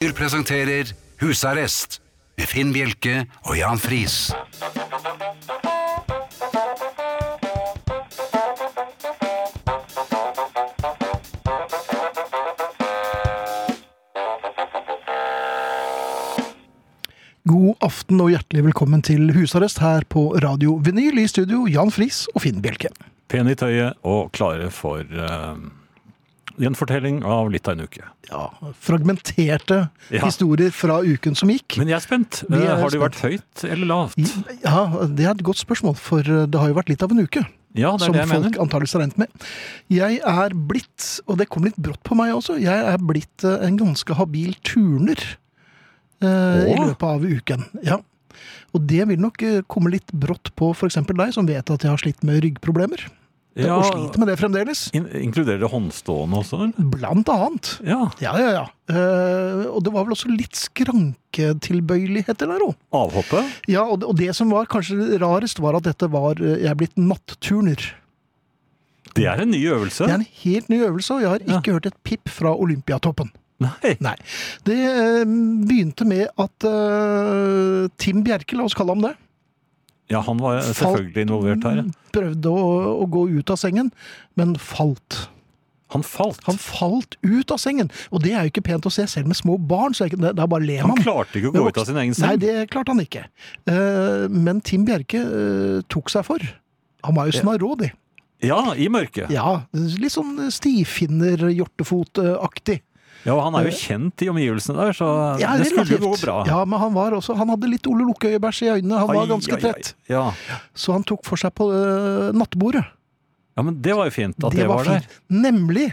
presenterer Husarrest med Finn Bjelke og Jan Friis. God aften og hjertelig velkommen til husarrest her på Radio Vinyl i studio Jan Friis og Finn Bjelke. Pen i tøyet og klare for eh, gjenfortelling av litt av en uke. Ja, fragmenterte Ja. historier fra uken som gikk. Men jeg er spent. Er Eh, har de spent. vært høyt eller lavt? Ja, det er et godt spørsmål, for det har jo vært litt av en uke. Ja, det er som folk mener. antageligvis har regnet med. Jeg er blitt, og det kom litt brått på meg også, jeg er blitt eh, en ganske habil turner eh, i løpet av uken. Ja. Og det vil nok eh, komme litt brått på f.eks. deg, som vet at jeg har slitt med ryggproblemer. Ja, Og sliter med det fremdeles. in inkluderer det håndstående også? eller? Blant annet. Ja. Ja, ja, ja. Uh, og det var vel også litt skranketilbøyeligheter der òg. Avhoppet? Ja, og det, og det som var kanskje rarest, var at dette var uh, Jeg er blitt natturner. Det er en ny øvelse. Det er en helt ny øvelse, og jeg har ikke hørt et pip fra Olympiatoppen. Nei. Nei. Det uh, begynte med at Tim Bjerke, la oss kalle ham det, Ja, han var selvfølgelig involvert her. ja. prøvde å, å gå ut av sengen, men falt. Han falt. Han falt ut av sengen, og det er jo ikke pent å se selv med små barn, så er det bare ler Han klarte ikke å gå ut av sin egen seng? Nei, det klarte han ikke. Eh, men Tim Bjerke eh, tok seg for. Han var jo snarrådig. Ja, i mørket. Ja, litt sånn stifinner-hjortefot-aktig. Ja, og han er jo kjent i omgivelsene der, så Ja, det skulle jo gå bra. Ja, men han var også Han hadde litt Ole Lukkøye-bæsj i øynene. Han var Ai, ganske ai, ai. Ja. Så han tok for seg på uh, nattbordet. ja, men det var jo fint at det, var, der. fint. Nemlig.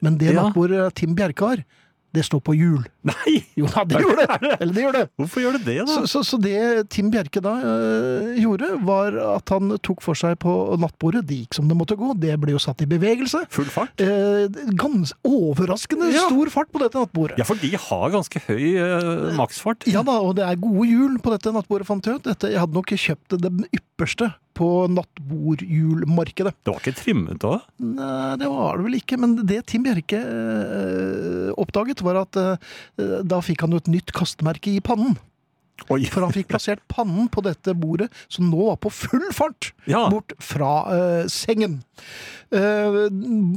Men det Ja. nattbordet Tim Bjerke har, det står på hjul. Nei! Jo da, det gjør det! Eller det gjør det. Hvorfor gjør det det, da? Så, så, så det Tim Bjerke da øh, gjorde, var at han tok for seg på nattbordet. Det gikk som det måtte gå. Det ble jo satt i bevegelse. Full fart? Eh, gans overraskende Ja. stor fart på dette nattbordet. Ja, for de har ganske høy øh, maksfart. Ja da, og det er gode hjul på dette nattbordet, fant jeg ut. Dette, jeg hadde nok kjøpt det ypperste på nattbordhjulmarkedet. Det var ikke trimmet da? Nei, det var det vel ikke, men det Tim Bjerke eh, oppdaget, var at eh, da fikk han jo et nytt kastemerke i pannen. Oi! For han fikk plassert pannen på dette bordet, som nå var på full fart Ja. bort fra uh, sengen. Uh,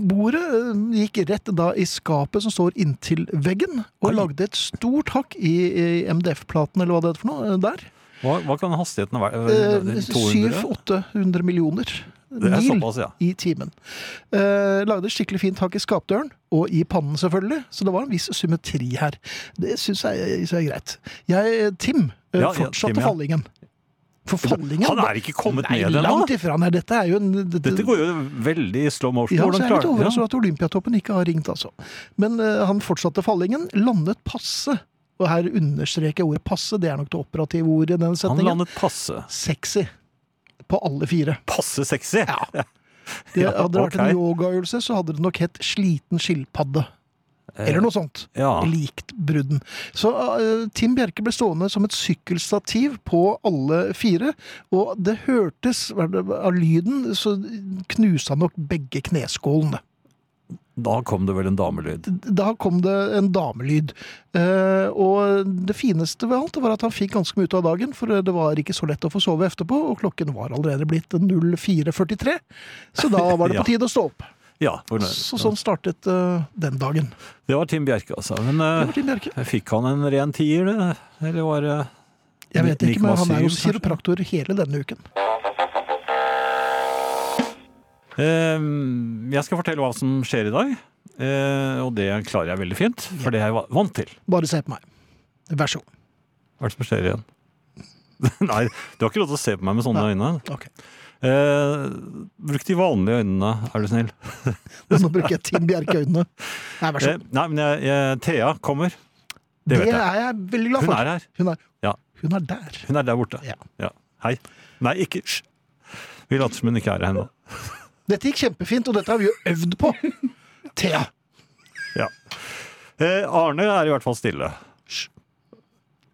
bordet eh, gikk rett da i skapet som står inntil veggen, og Oi. lagde et stort hakk i, i MDF-platen, eller hva det heter for noe, der. Hva, hva kan hastigheten være? Eh, 200? 700-800 millioner Det er mil såpass, ja. i timen. Eh, lagde et skikkelig fint tak i skapdøren, og i pannen selvfølgelig, så det var en viss symmetri her. Det syns jeg, så er greit. Jeg, Tim, ja, fortsatte ja, Tim, fallingen. For fallingen Han er ikke kommet ned ennå! langt ifra. Nei, dette jo en det, Dette går jo veldig slow motion. ja, så jeg er litt overrasket over at Olympiatoppen ikke har ringt, altså. Men eh, han fortsatte fallingen, landet passe. Og her understreker jeg ordet passe, det er nok det operative ordet i denne Han landet passe. Sexy. På alle fire. Passe sexy! Ja. Det, hadde det vært en ok. yogaøvelse, så hadde det nok hett sliten skilpadde. Eller noe sånt. Eh, Ja. Likt brudden. Så uh, Tim Bjerke ble stående som et sykkelstativ på alle fire, og det hørtes Av lyden så knuste han nok begge kneskålene. Da kom det vel en damelyd. Da kom det en damelyd. Eh, og det fineste ved alt var at han fikk ganske mye ut av dagen, for det var ikke så lett å få sove etterpå, og klokken var allerede blitt 04.43, så da var det på tide å stå opp. Ja. Så sånn startet uh, den dagen. Det var Tim Bjerke, altså. Men Tim Bjerke. fikk han en ren tier. Eller var det Jeg vet ikke, men han er jo 9,7 kiropraktor hele denne uken. Eh, jeg skal fortelle hva som skjer i dag. eh, og det klarer jeg veldig fint, for det er jeg vant til. Bare se på meg. Vær så god. Hva er det som skjer igjen? Nei, du har ikke lov til å se på meg med sånne Nei. øyne. Okay. Eh, bruk de vanlige øynene, er du snill. Nå bruker jeg Tim Bjerke-øynene. Nei, vær så Eh, god. nei, men jeg, jeg, Thea kommer. Det Det jeg. er jeg veldig glad Hun for. er her. Hun er, Ja. hun er der. Hun er der borte. Ja. Hei. Nei, ikke Hysj. Vi later som hun ikke er her ennå. Dette gikk kjempefint, og dette har vi jo øvd på. Thea. Ja. Eh, Arne er i hvert fall stille.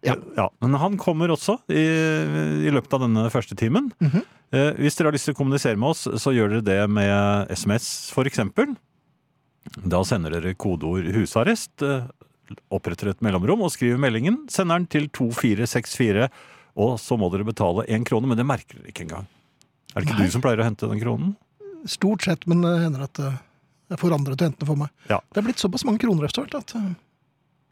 Ja. ja. Men han kommer også i, i løpet av denne første timen. Mhm. eh, hvis dere har lyst til å kommunisere med oss, så gjør dere det med SMS, for eksempel. Da sender dere kodeord 'husarrest' eh, oppretter et mellomrom og skriver meldingen, sender den til 2464, og så må dere betale én krone, men det merker dere ikke engang. Er det ikke Nei. du som pleier å hente den kronen? Stort sett, men det hender at eh, jeg får andre til å hente den for meg. Ja. Det er blitt såpass mange kroner etter hvert at eh,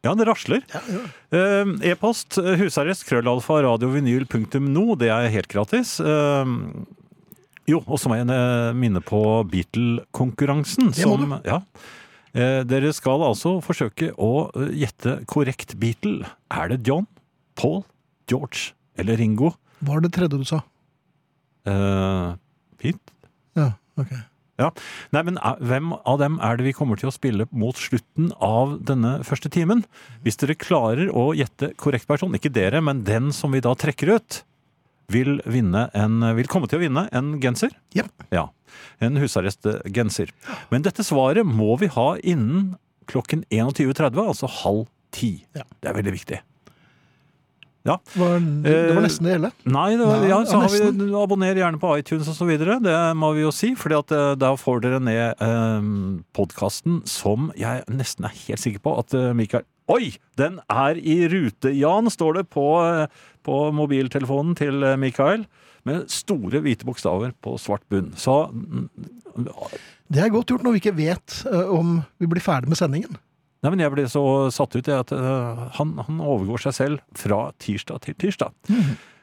Ja, det rasler. ja, ja. Eh, E-post eh, husarrest krøllalfa radiovinyl.no. Det er helt gratis. Eh, jo, og så må jeg eh, minne på Beatle-konkurransen. Det må som- Ja. Eh, dere skal altså forsøke å eh, gjette korrekt Beatle. Er det John, Paul, George eller Ringo? Hva er det tredje du sa? Eh, Pete? Ja. Nei, men eh, hvem av dem er det vi kommer til å spille mot slutten av denne første timen? Hvis dere klarer å gjette korrekt person, ikke dere, men den som vi da trekker ut, vil, vinne en, vil komme til å vinne en genser. Ja. Ja, en husarrestgenser. Men dette svaret må vi ha innen klokken 21.30, altså halv ti. Ja. Det er veldig viktig. Var, det var Eh, nesten det hele. Nei, det var, Nei, ja, så ja, har vi, abonner gjerne på iTunes videre. Det må vi jo si, for da får dere ned eh, podkasten som jeg nesten er helt sikker på at eh, Mikael Oi! Den er i rute, Jan, står det på, eh, på mobiltelefonen til eh, Mikael. Med store hvite bokstaver på svart bunn. Så mm, Det er godt gjort når vi ikke vet eh, om vi blir ferdig med sendingen. Nei, men jeg ble så satt ut i at uh, han, han overgår seg selv fra tirsdag til tirsdag.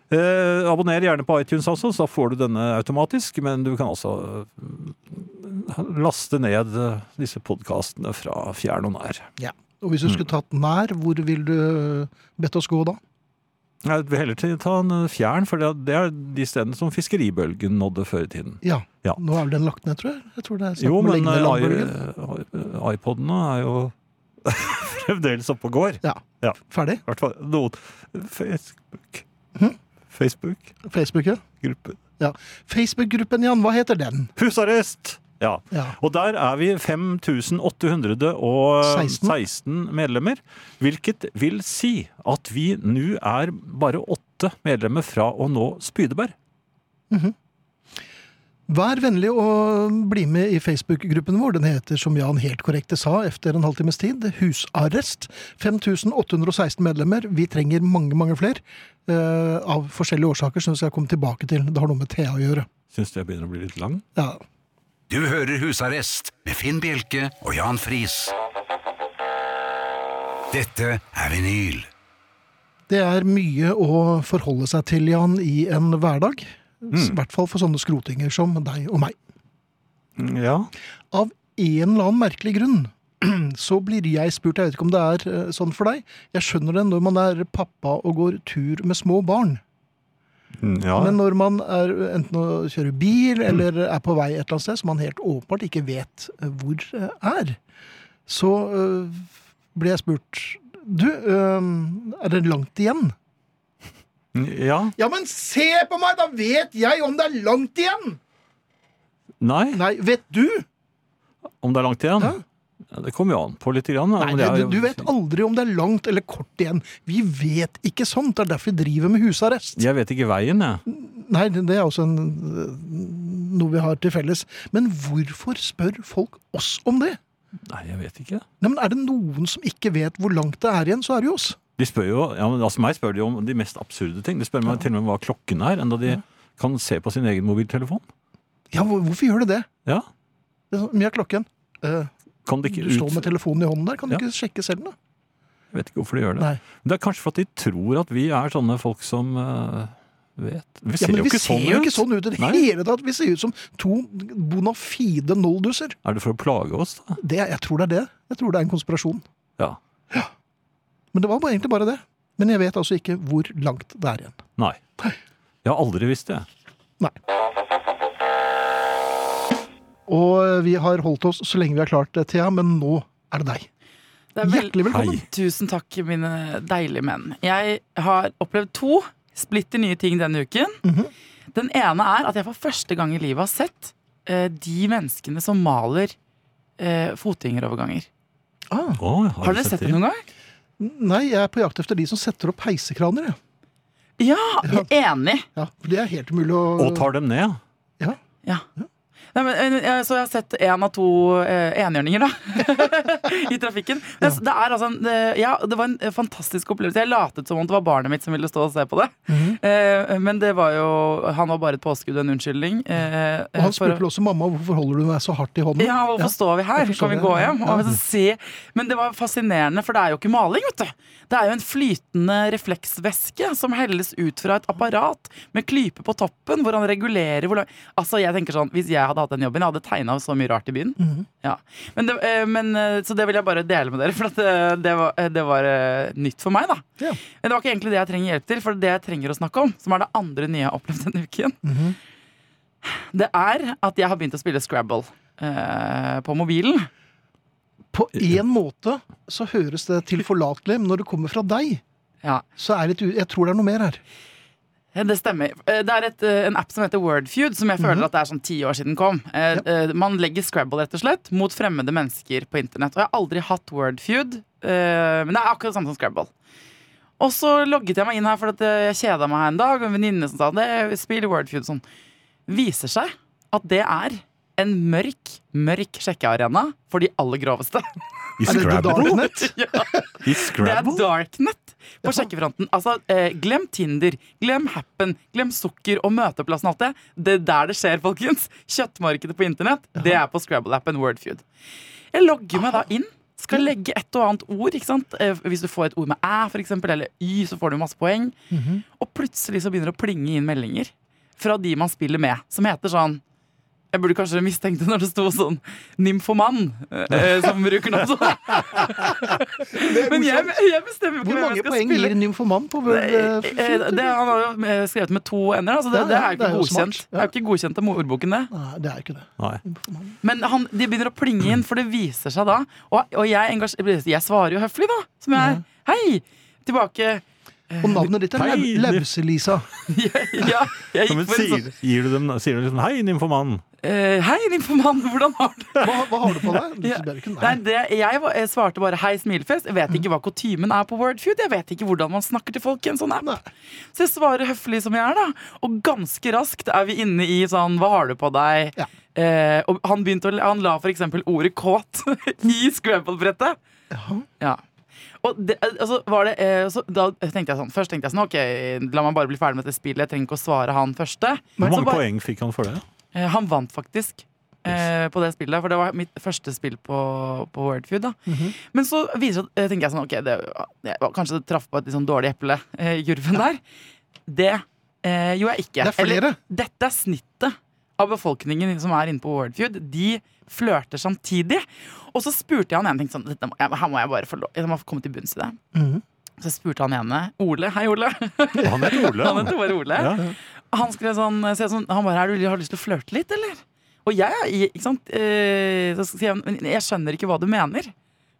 Eh, abonner gjerne på iTunes også, så da får du denne automatisk. Men du kan altså eh, laste ned eh, disse podkastene fra fjern og nær. Og hvis du skulle tatt nær, hvor vil du eh, bedt oss gå da? Jeg vil heller ta en eh, fjern, for det er de stedene som fiskeribølgen nådde før i tiden. Ja. Ja. Nå er den lagt ned, tror jeg. jeg tror det er snakk Jo, om å men eh, iPodene er jo fremdeles oppe og går. Ja. Ferdig? I hvert fall noen Facebook. hm? Facebook. Facebook, ja. Gruppe. Facebook-gruppen, Jan, hva heter den? Husarrest! Ja. Ja. Og der er vi 5816 medlemmer. Hvilket vil si at vi nå er bare åtte medlemmer fra å nå Spydeberg. Vær vennlig å bli med i Facebook-gruppen vår. Den heter, som Jan helt korrekt sa efter en halvtimes tid, Husarrest. 5816 medlemmer. Vi trenger mange, mange flere. Uh, av forskjellige årsaker, som vi skal komme tilbake til. Det har noe med Thea å gjøre. Syns det begynner å bli litt lang. Ja. Du hører Husarrest med Finn Bjelke og Jan Friis. Dette er vinyl. Det er mye å forholde seg til, Jan, i en hverdag. I hvert fall for sånne skrotinger som deg og meg. Ja. Av en eller annen merkelig grunn så blir jeg spurt, jeg vet ikke om det er eh, sånn for deg, jeg skjønner det når man er pappa og går tur med små barn. ja. Men når man er enten å kjøre bil eller er på vei et eller annet sted som man helt åpenbart ikke vet eh, hvor eh, er, så øh, blir jeg spurt Du, øh, er det langt igjen? Ja. Ja, men se på meg! Da vet jeg om det er langt igjen! Nei, Nei, vet du? om det er langt igjen? Ja. Ja, det kommer jo an på litt. Grann, Nei, det du, du vet aldri om det er langt eller kort igjen. Vi vet ikke sånt. Det er derfor vi driver med husarrest. Jeg vet ikke veien, jeg. Nei, det er også en, noe vi har til felles. Men hvorfor spør folk oss om det? Nei, jeg vet ikke. Nei, men Er det noen som ikke vet hvor langt det er igjen, så er det jo oss. De spør jo, ja, men altså Meg spør de om de mest absurde ting. De spør meg til og med hva klokken er, enda de kan se på sin egen mobiltelefon. Ja, hvor- Hvorfor gjør de det? Ja, det er sånn, Mye av klokken. Eh, kan de ikke du står med telefonen i hånden der. Kan du Ja. ikke sjekke selv, da? Jeg vet ikke hvorfor de gjør det. Nei. Det er kanskje for at de tror at vi er sånne folk som eh, vet Vi Ja, ser men jo vi ikke ser sånn jo ut. ikke sånn ut i det Nei. hele tatt. Vi ser ut som to bona fide nolldusser. Er det for å plage oss, da? Det, jeg tror det er det. Jeg tror det er en konspirasjon. Ja. Men det var bare, egentlig bare det. Men jeg vet altså ikke hvor langt det er igjen. Nei. Jeg har aldri visst det. Nei. Og vi har holdt oss så lenge vi har klart det, Thea, men nå er det deg. Det er vel... Hjertelig velkommen. Hei. Tusen takk, mine deilige menn. Jeg har opplevd to splitter nye ting denne uken. Mhm. Den ene er at jeg for første gang i livet har sett eh, de menneskene som maler eh, fotgjengeroverganger. Ah, Oh, har, Har dere sett det noen gang? Nei, jeg er på jakt efter de som setter opp heisekraner. jeg. Ja, jeg er enig. Ja, for det er helt umulig å Og tar dem ned? ja. Ja. Nei, men, eh, så jeg har sett én av to eh, enhjørninger, da. I trafikken. Men Det, er altså en, det, ja, det var en eh, fantastisk opplevelse. Jeg latet som om det var barnet mitt som ville stå og se på det. Mhm. eh, men det var jo Han var bare et påskudd og en unnskyldning. Eh, Og han spurte vel også mamma hvorfor holder du meg så hardt i hånden. ja, hvorfor står vi her? Kan vi gå hjem? Ja. Og så se. Men det var fascinerende, for det er jo ikke maling, vet du. Det er jo en flytende refleksvæske som helles ut fra et apparat med klype på toppen, hvor han regulerer hvor lang Altså, jeg tenker sånn, Hvis jeg hadde hatt den jobben, jeg hadde tegna så mye rart i byen. Mhm. Ja. Men det, eh, men, eh, så det vil jeg bare dele med dere, for at det, det var, eh, det var eh, nytt for meg. da Ja. Men det var ikke egentlig det jeg trenger hjelp til, for det jeg trenger å snakke om, som er det andre nye jeg har opplevd denne uken, Mhm. det er at jeg har begynt å spille Scrabble eh, på mobilen. På én måte så høres det tilforlatelig, men når det kommer fra deg, Ja, så er det litt Jeg tror det er noe mer her. Det stemmer. Eh, Det er et, eh, en app som heter Wordfeud, som jeg føler at det er sånn ti år siden kom. Eh, eh, Man legger Scrabble rett og slett mot fremmede mennesker på internett. Og jeg har aldri hatt Wordfeud, eh, men det er akkurat det samme som Scrabble. Og så logget jeg meg inn her, fordi eh, jeg kjeda meg her en dag. Og en venninne som sa det, spill Wordfeud sånn. Viser seg at det er en mørk, mørk sjekkearena for de aller groveste. I Scrabble? Ja. I Det er darknet på sjekkefronten. Altså, eh, glem Tinder, glem Happen, glem sukker og møteplassen og alt det. Det er der det skjer, folkens. Kjøttmarkedet på internett, det er på Scrabble-appen Wordfeud. Jeg logger meg da inn. Skal legge et og annet ord. ikke sant? Eh, Hvis du får et ord med æ, for eksempel, eller y, så får du masse poeng. Mhm. Og plutselig så begynner det å plinge inn meldinger fra de man spiller med, som heter sånn jeg burde kanskje mistenkt det når det sto sånn nymfoman, eh, som bruker navn sånn. Men jeg, jeg bestemmer jo ikke Hvor hvem mange jeg skal poeng spille. gir Nymfoman på World Eh, eh, eh, det, han har jo eh, skrevet med to ender. så det, Ja, det er jo det er ikke jo godkjent. smart. Det er jo ikke godkjent av ordboken, det. Nei, det er ikke det. Nei. Men han, de begynner å plinge inn, for det viser seg da Og, og jeg, engasj- jeg svarer jo høflig, da. Som jeg Hei! Tilbake. Og navnet ditt er Lause-Lisa. ja, jeg gikk for en sier, sånn gir du dem, sier du liksom 'hei, nymfoman'? eh, Hei, nymfoman, hvordan har du det? Hva, hva har du på deg? Du Ja. spør ikke Nei, nei. det, jeg, var- jeg svarte bare 'hei, smilefjes'. Jeg vet ikke hva kutymen er på Wordfood. Jeg vet ikke hvordan man snakker til folk i en sånn app. Nei. Så jeg svarer høflig som jeg er, da. Og ganske raskt er vi inne i sånn 'hva har du på deg'? Ja. Eh, og han, begynte å, han la for eksempel ordet 'kåt' i Scrabble-brettet. Ja. Og det, altså, var det, eh, så, da tenkte jeg sånn Først tenkte jeg sånn Ok, la meg bare bli ferdig med dette spillet. Jeg trenger ikke å svare han første. Hvor mange bare- poeng fikk han for det? Eh, han vant faktisk Yes. på det spillet, for det var mitt første spill på, på Wordfeud. da -hmm. Men så viser, eh, tenker jeg sånn Ok, det, det kanskje det traff på et litt sånn dårlig eple eh, i kurven der. Det eh, gjorde jeg ikke. Det er flere. Eller, dette er snittet av befolkningen som er inne på Wordfood. De flørter samtidig. Og så spurte jeg han ene ting sånn, dette må, jeg, Her må jeg bare få lov Jeg må komme til bunns i det. Mhm. Så spurte han ene Ole. Hei, Ole. Han heter Ole. Han heter bare Ole. Ja. Han skrev sånn, så jeg sånn Han bare du, Har du lyst til å flørte litt, eller? Og jeg, ikke sant eh, Så sier han Men jeg skjønner ikke hva du mener.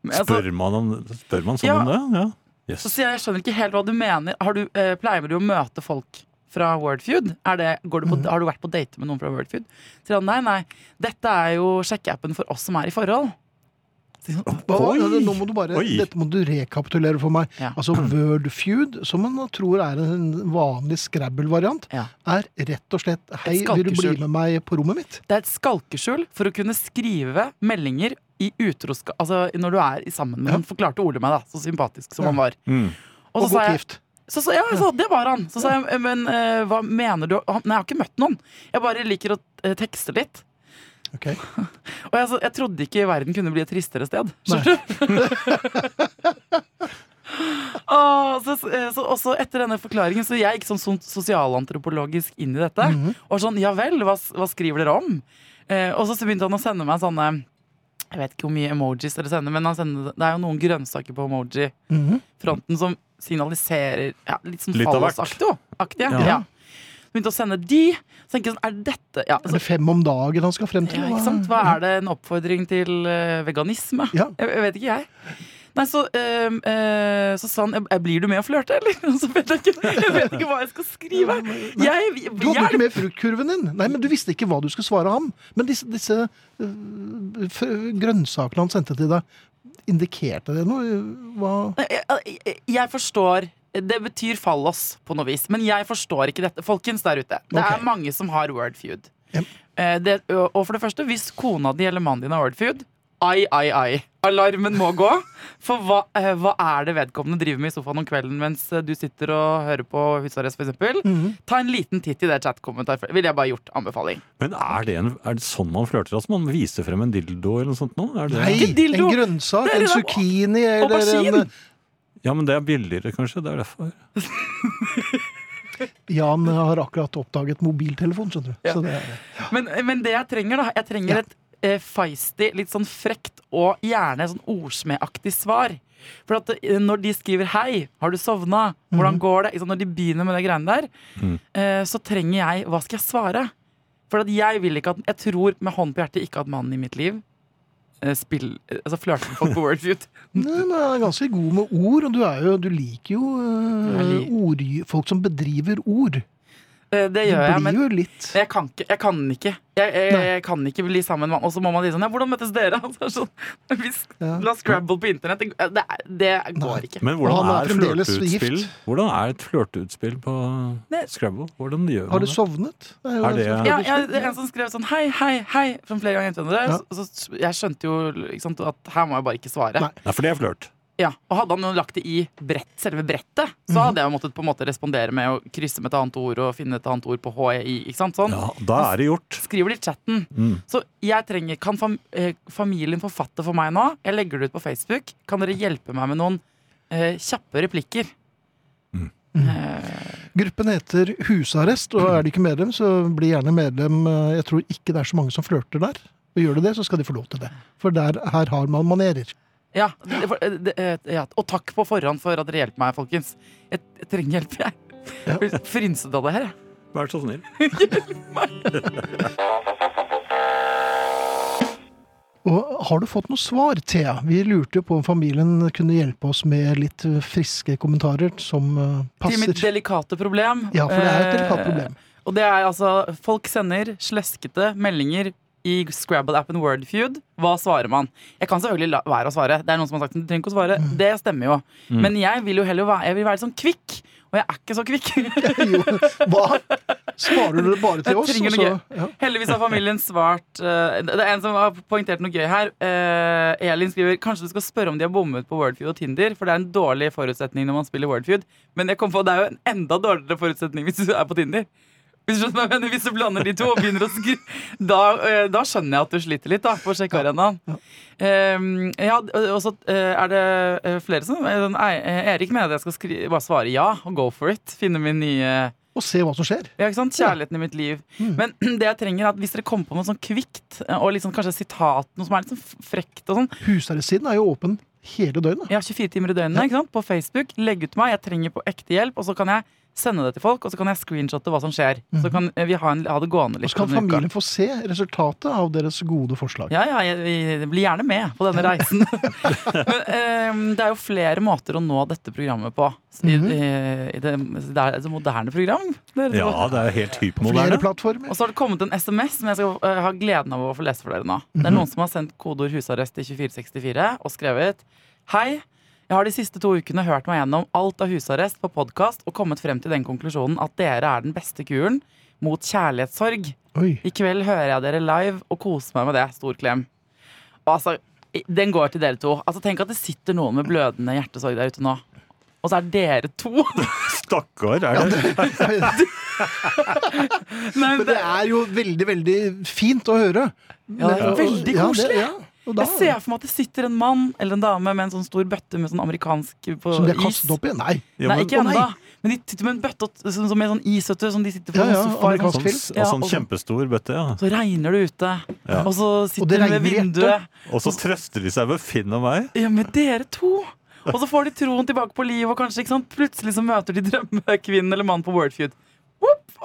Men, altså, Spør man, om, spør man sånn Ja. om det? Ja. Yes. så sier jeg jeg skjønner ikke helt hva du mener. Har du, eh, pleier du å møte folk fra Wordfeud? Er det, du på, Har du vært på date med noen fra Wordfeud? Så sier han nei, nei. Dette er jo sjekkeappen for oss som er i forhold. Så han, Oi. nå må du bare, Oi. dette må du rekapitulere for meg. Ja. Altså Wordfeud, som man tror er en vanlig Scrabble-variant, Ja. er rett og slett Hei, vil du bli med meg på rommet mitt? Det er et skalkeskjul for å kunne skrive meldinger i utroskap Altså når du er i sammen med Ja. noen. Forklarte Ole meg, da. Så sympatisk som Ja. han var. Mm. Og så Og sa godt jeg gift. Så, så, ja, så, det var han. Så sa jeg, men eh, hva mener du Nei, jeg har ikke møtt noen. Jeg bare liker å eh, tekste litt. Ok. Og jeg, så, jeg trodde ikke verden kunne bli et tristere sted. Skjønner du? Åh, så, så, og så etter denne forklaringen så jeg gikk sånn so- sosialantropologisk inn i dette. Mhm. Og sånn, ja vel, hva, hva skriver dere om? Eh, og så begynte han å sende meg sånne Jeg vet ikke hvor mye emojis dere sender, men han sender, det er jo noen grønnsaker på emoji-fronten Mhm. som signaliserer ja, litt sånn fallosaktig. Ja. Ja. ja. Begynte å sende de. Så tenker jeg sånn, er dette ja, Er det fem om dagen han skal frem til? ja, ikke sant? Hva er det en oppfordring til eh, veganisme? Ja. Jeg, jeg vet ikke, jeg. Nei, så, øh, øh, så sa han «Eh, Blir du med å flørte, eller? Så vet jeg, ikke, jeg vet ikke hva jeg skal skrive. Jeg, Jeg, Du hadde jo ikke med fruktkurven din. Nei, men Du visste ikke hva du skulle svare ham. Men disse, disse øh, grønnsakene han sendte til deg, indikerte det noe? Hva jeg, jeg, forstår det betyr fallos på noe vis, men jeg forstår ikke dette. Folkens der ute, det okay. er mange som har Wordfeud. feud. Yep. det, og for det første, hvis kona di eller mannen din har wordfeud, ai, ai, ai. Alarmen må gå. For hva, eh, hva er det vedkommende driver med i sofaen om kvelden mens eh, du sitter og hører på Husarrest, f.eks.? Mhm. Ta en liten titt i det chatkommentaret. Ville jeg bare gjort anbefaling. Men er det, en, er det sånn man flørter? Altså man viser frem en dildo eller noe sånt nå? Er det, Nei, Ikke dildo. en grønnsak, en zucchini eller Aubergine. en Ja, men det er billigere, kanskje. Det er derfor. Jan har akkurat oppdaget mobiltelefon, skjønner du. Ja. Så det er, Men, men det jeg trenger, da Jeg trenger Ja. et eh, feisty, litt sånn frekt og gjerne sånn ordsmedaktig svar. For at eh, når de skriver 'hei, har du sovna', 'hvordan går det', Ikke når de begynner med de greiene der, Mm. eh, så trenger jeg Hva skal jeg svare? For at jeg vil ikke at Jeg tror med hånd på hjertet ikke at mannen i mitt liv eh, spill, eh, altså flørter med folk på Wordfeud. Nei, men jeg er ganske god med ord, og du, er jo, du liker jo Jeg lik- ord, folk som bedriver ord. Eh, det gjør jeg, blir men jo litt jeg kan ikke. Jeg kan ikke, jeg, jeg, jeg kan ikke bli sammen med. Og så må man si sånn Ja, hvordan møttes dere? Så er det sånn, vi Ja. La Scrabble på internett. Det, det, det går ikke. Men hvordan er er flørteutspill? Hvordan er et flørteutspill på Det- Scrabble? Hvordan gjør Har man du det? sovnet? Er det- Ja, jeg, det er en som skrev sånn hei, hei, hei Fra flere ganger Ja. så, så Jeg skjønte jo ikke sant, at her må jeg bare ikke svare Nei. Nei, for det er flørt. Ja. Og hadde han lagt det i brett, selve brettet Så Mhm. hadde jeg måttet på en måte respondere med Å krysse med et annet ord og finne et annet ord på HEI Ikke sant, sånn Ja, da er det gjort. Skriver det i chatten Mm. Så jeg trenger, kan fam, eh, familien forfatte for meg nå Jeg legger det ut på Facebook Kan dere hjelpe meg med noen eh, kjappe replikker Mm. Eh, Gruppen heter Husarrest, og er du ikke medlem, så bli gjerne medlem. Eh, Jeg tror ikke det er så mange som flørter der. Og gjør du det, så skal de få lov til det. For der, her har man manerer. Ja, det, for- det, eh, ja, og takk på forhånd for at dere hjelper meg, folkens. Jeg, jeg trenger hjelp, jeg. Ja. Jeg blir Frynset av det her, jeg. Vær så snill. Og har du fått noe svar, Thea? Vi lurte jo på om familien kunne hjelpe oss med litt eh, friske kommentarer som passer. Til mitt delikate problem. Ja, for det er et Eh, delikat problem. Og det er altså Folk sender sleskete meldinger i Scrabble-appen Wordfeud. Hva svarer man? Jeg kan selvfølgelig la være å svare. Det er noen som har sagt du trenger ikke å svare. Mm. Det stemmer jo. Men jeg vil jo heller være, jeg vil være sånn kvikk. Og jeg er ikke så kvikk. Jo, hva? Sparer du det bare til oss? så- ja. Heldigvis har familien svart uh, Det er en som har poengtert noe gøy her. Uh, Elin skriver kanskje du skal spørre om de har bommet på Wordfeud og Tinder. For det er en dårlig forutsetning når man spiller Wordfeud. Men jeg kom på, det er jo en enda dårligere forutsetning hvis du er på Tinder. Hvis du, mener, hvis du blander de to og begynner å skru da, eh, da skjønner jeg at du sliter litt da, på sjekkearenaen. Eh, ja, og så eh, er det eh, flere som Erik mener at jeg skal skri bare svare ja og go for it. Finne min nye Og se hva som skjer. ja, ikke sant? Kjærligheten i mitt liv. Mm. Men det jeg trenger er at hvis dere kommer på noe sånn kvikt, og liksom kanskje sitat, noe som er litt sånn frekt og sånn Husarrestsiden er jo åpen hele døgnet. Ja, 24 timer i døgnet Ja. ikke sant? på Facebook. Legg ut meg. Jeg trenger på ekte hjelp. Og så kan jeg sende det til folk, og så kan jeg screenshotte hva som skjer. Så kan eh, vi ha, en, ha det gående Og litt. så kan familien få se resultatet av deres gode forslag. Ja, ja, jeg, jeg blir gjerne med på denne reisen. Men eh, det er jo flere måter å nå dette programmet på. I, Mhm. i, i det, det er et moderne program. Det det. Ja, det er helt Flere hypermoderne. Og så har det kommet en SMS som jeg skal uh, ha gleden av å få lese for dere nå. Det er noen som har sendt kodeord 'husarrest' til 2464 og skrevet Hei. Jeg har de siste to ukene hørt meg gjennom alt av husarrest på podkast og kommet frem til den konklusjonen at dere er den beste kuren mot kjærlighetssorg. Oi. I kveld hører jeg dere live og koser meg med det. Stor klem. Og altså, den går til dere to. Altså, Tenk at det sitter noen med blødende hjertesorg der ute nå. Og så er dere to. Stakkar, er det? det? Men det er jo veldig, veldig fint å høre. Ja, det er veldig veldig ja, det- koselig. ja. Og da, Jeg ser for meg at det sitter en mann eller en dame med en sånn stor bøtte med sånn amerikansk på som de har is. kastet opp i? Nei. Ja, Nei, ikke ennå. Men de sitter med en bøtte som, som med sånn is, vet du, som de sitter på Ja, en ja, sofa. sånn- film. Ja, og sånn kjempestor bøtte, ja. Så regner det ute, Ja. og så sitter det de ved vinduet. Og så trøster de seg ved Finn og meg. Ja, med dere to! Og så får de troen tilbake på livet, og kanskje, ikke sant? plutselig så møter de drømmekvinnen eller mannen på Wordfeud.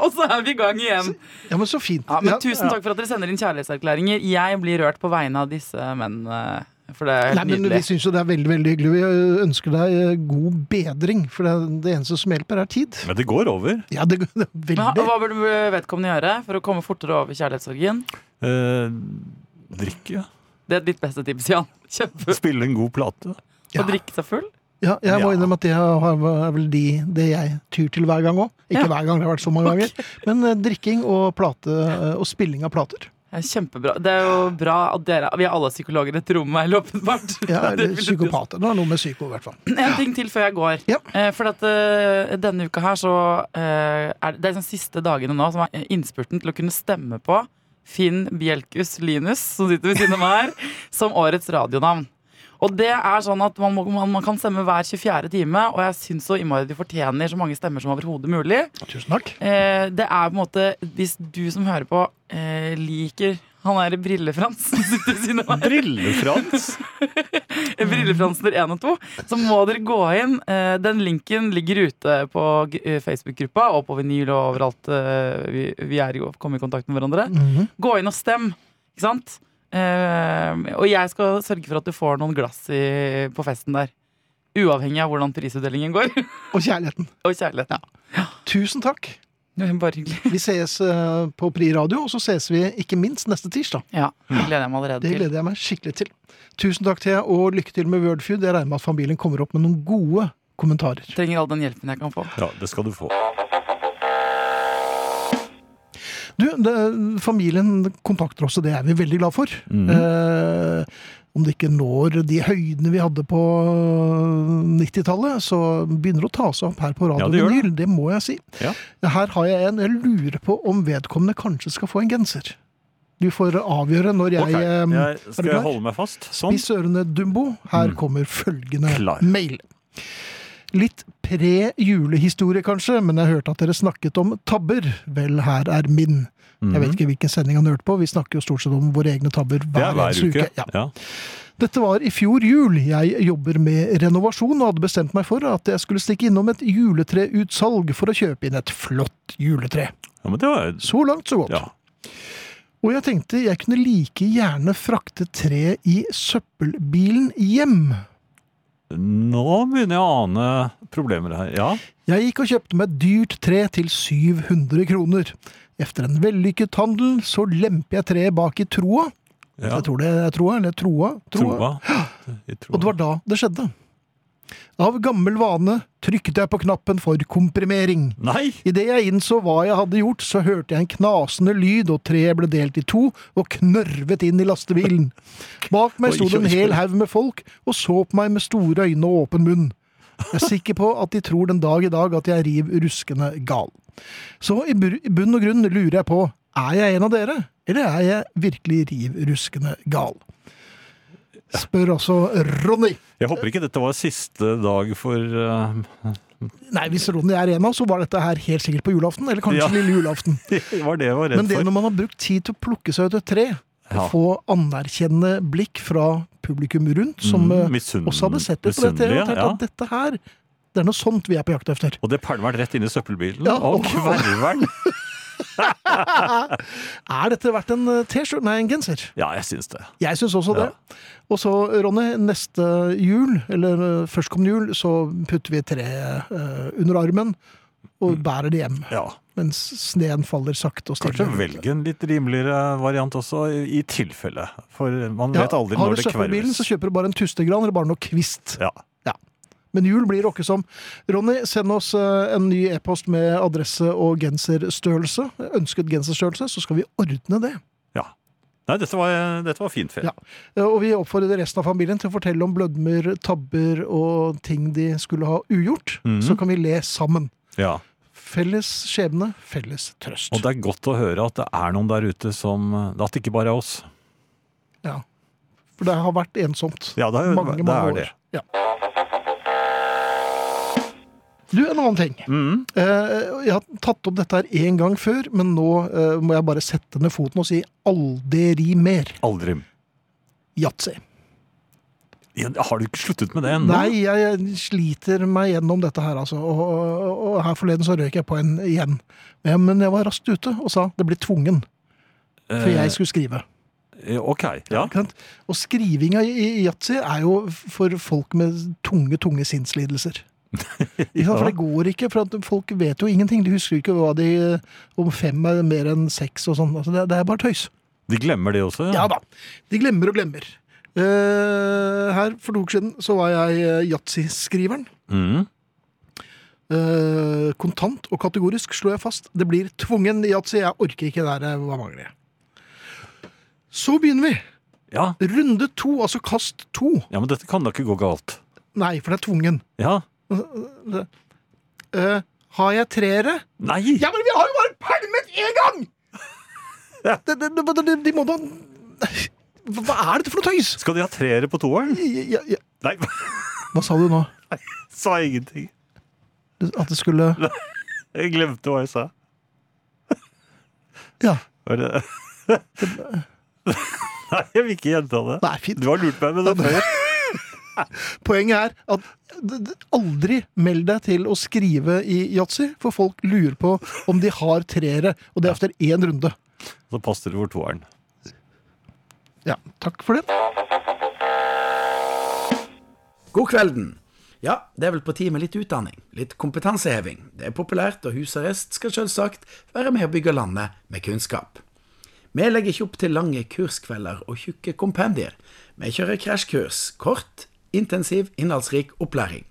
Og så er vi i gang igjen. Ja, men så fint. Ja, men Tusen takk for at dere sender inn kjærlighetserklæringer. Jeg blir rørt på vegne av disse mennene. For det er Nei, men nydelig. Vi syns jo det er veldig veldig hyggelig. Vi ønsker deg god bedring, for det, det eneste som hjelper, er tid. Men det går over. Ja, det, det er Men, veldig hva burde vedkommende gjøre for å komme fortere over kjærlighetssorgen? Eh, drikke. Det er ditt beste tips, Jan. Kjempe Spille en god plate. Ja. Og drikke seg full? Ja, jeg må Ja. innrømme at det er vel de, det jeg tyr til hver gang òg. Ikke Ja. hver gang, det har vært så mange ganger. Men eh, drikking og, plate, eh, og spilling av plater. Er kjempebra. Det er jo bra at dere Vi er alle psykologer i et rom her, åpenbart. Ja, eller psykopater. Det har noe med psyko, i hvert fall. En ting til før jeg går. Ja. Eh, for at denne uka her så er det, det er de siste dagene nå som er innspurten til å kunne stemme på Finn Bjelkus Linus, som sitter ved siden av meg her, som årets radionavn. Og det er sånn at man, må, man, man kan stemme hver 24. time, og jeg syns så innmari de fortjener så mange stemmer som overhodet mulig. Tusen takk. Eh, det er på en måte Hvis du som hører på, eh, liker han er Brille-Frans. Brille-Frans! Brillefransner 1 og 2, så må dere gå inn. Eh, Den linken ligger ute på eh, Facebook-gruppa og på vinyl og overalt eh, vi, vi er jo kommet i kontakt med hverandre. Mhm. Gå inn og stem, ikke sant? Eh, og jeg skal sørge for at du får noen glass i, på festen der. Uavhengig av hvordan prisutdelingen går. Og kjærligheten. og kjærligheten. Tusen takk. Bare hyggelig. Vi ses eh, på Pri Radio, og så ses vi ikke minst neste tirsdag. Ja, det gleder jeg meg allerede Det gleder jeg meg skikkelig til. Tusen takk, Thea, og lykke til med Wordfeud. Jeg regner med at familien kommer opp med noen gode kommentarer. Trenger all den hjelpen jeg kan få. Ja, det skal du få. Du, det, familien kontakter oss, og det er vi veldig glad for. Mm. Eh, om det ikke når de høydene vi hadde på 90-tallet, så begynner det å ta seg opp her på Radio Ja, det gjør det. Vinyl. Det må jeg si. Ja. Her har jeg en. Jeg lurer på om vedkommende kanskje skal få en genser. Du får avgjøre når jeg, Ok, eh, jeg skal jeg holde meg fast? Sånn. Spiss ørene, Dumbo. Her Mm. kommer følgende Klar. mail. Litt pre-julehistorie, kanskje, men jeg hørte at dere snakket om tabber. Vel, her er min. Jeg vet Mhm. ikke hvilken sending han hørte på. Vi snakker jo stort sett om våre egne tabber er hver hver eneste uke. uke. Ja. Ja. Dette var i fjor jul. Jeg jobber med renovasjon og hadde bestemt meg for at jeg skulle stikke innom et juletreutsalg for å kjøpe inn et flott juletre. ja, men det var Så langt, så godt. ja. Og jeg tenkte jeg kunne like gjerne frakte tre i søppelbilen hjem. Nå begynner jeg å ane problemer her. Ja. Jeg gikk og kjøpte meg et dyrt tre til 700 kroner. Efter en vellykket handel så lemper jeg treet bak i troa. ja. Jeg tror det er troa, eller troa. Troa. troa. Og det var da det skjedde. Av gammel vane trykket jeg på knappen for komprimering. Nei! Idet jeg innså hva jeg hadde gjort, så hørte jeg en knasende lyd, og treet ble delt i to og knørvet inn i lastebilen. Bak meg sto det en hel haug med folk og så på meg med store øyne og åpen munn. Jeg er sikker på at de tror den dag i dag at jeg er riv ruskende gal. Så i bunn og grunn lurer jeg på, er jeg en av dere, eller er jeg virkelig riv ruskende gal? Spør altså Ronny. Jeg håper ikke dette var siste dag for uh, Nei, hvis Ronny er en av, så var dette her helt sikkert på julaften, eller kanskje Ja. lille julaften. Det var det jeg var redd Men det for. når man har brukt tid til å plukke seg ut et tre, Ja. få anerkjennende blikk fra publikum rundt, som Mm, eh, også hadde sett det på dette, og tenkt ja. at dette her, det er noe sånt vi er på jakt efter. Og det pælma rett inn i søppelbilen. Ja, og og-. Er dette verdt en eh, T-skjorte? Nei, en genser. Ja, jeg syns det. Jeg syns også det. Og så, Ronny, neste jul, eller eh, førstkommende jul, så putter vi tre under armen og bærer det hjem. Ja. Mens sneen faller sakte og stille. Kanskje velge en litt rimeligere variant også, i tilfelle. For man Ja, vet aldri når det kverves. har du søppelbilen, så kjøper du bare en tustegran eller bare noe kvist. Ja. Men jul blir rokke som. Ronny, send oss eh, en ny e-post med adresse og genserstørrelse. Ønsket genserstørrelse, så skal vi ordne det. Nei, dette var, dette var fint, Fer. Ja. Eh, Og vi oppfordrer resten av familien til å fortelle om blødmer, tabber og ting de skulle ha ugjort. Mhm. Så kan vi le sammen. Ja. Felles skjebne, felles trøst. Og det er godt å høre at det er noen der ute som At det ikke bare er oss. Ja. For det har vært ensomt. Ja, det er, mange, det, mange er år. det. Ja. Du, en annen ting. Mm. Eh, Jeg har tatt opp dette her én gang før, men nå eh, må jeg bare sette ned foten og si aldri mer Aldri. yatzy. Ja, har du ikke sluttet med det ennå? Nei, jeg, sliter meg gjennom dette her, altså. Og, og, og her forleden så røyk jeg på en igjen. Men, jeg var raskt ute og sa det blir tvungen, for Eh, jeg skulle skrive. eh, Ok, ja. Og skrivinga i yatzy er jo for folk med tunge, tunge sinnslidelser. ja. For det går ikke, for folk vet jo ingenting. De husker ikke hva de om fem er mer enn seks og sånn. Altså det, det er bare tøys. De glemmer det også? Ja da. De glemmer og glemmer. Eh, her for to uker siden så var jeg eh, yatzy-skriveren. Mm. Eh, kontant og kategorisk slo jeg fast. Det blir tvungen yatzy. Jeg orker ikke det der. Hva mangler jeg? Så begynner vi. Ja. Runde to, altså kast to. ja, men dette kan da ikke gå galt. Nei, for det er tvungen. Ja. Uh, har jeg treere? Nei! Ja, men vi har jo bare pælmet én gang! Ja. de, de, det, det, de må da Hva er dette for noe tøys? Skal de ha treere på toeren? Ja, ja. Nei, Hva sa du nå? Nei, sa ingenting. At det skulle Jeg glemte hva jeg sa. Ja. Var det Nei, jeg vil ikke gjenta det. Nei, fint. Du har lurt meg med det før. Poenget er at aldri meld deg til å skrive i yatzy, for folk lurer på om de har treere, og det er etter én runde. Så passer det for toeren. Ja, takk for det. God kvelden. Ja, det er vel på tide med litt utdanning, litt kompetanseheving. Det er populært, og husarrest skal selvsagt være med å bygge landet med kunnskap. Vi legger ikke opp til lange kurskvelder og tjukke kompendier. Vi kjører krasjkurs. Kort, intensiv, innholdsrik opplæring.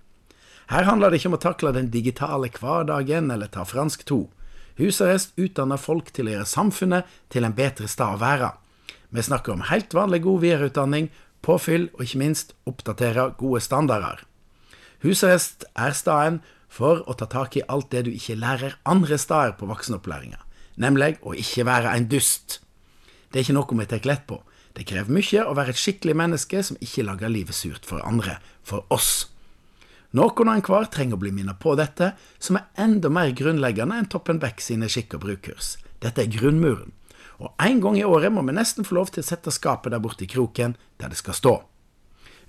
Her handler det ikke om å takle den digitale hverdagen eller ta fransk to. Husarrest utdanner folk til å gjøre samfunnet til en bedre stad å være. Vi snakker om helt vanlig god videreutdanning, påfyll og ikke minst oppdatere gode standarder. Husarrest er staden for å ta tak i alt det du ikke lærer andre steder på voksenopplæringa, nemlig å ikke være en dust. Det er ikke noe vi tar lett på. Det krever mye å være et skikkelig menneske som ikke lager livet surt for andre, for oss. Noen og enhver trenger å bli minnet på dette, som er enda mer grunnleggende enn Toppen Beck sine skikk- og brukkurs. Dette er grunnmuren. Og en gang i året må vi nesten få lov til å sette skapet der borte i kroken, der det skal stå.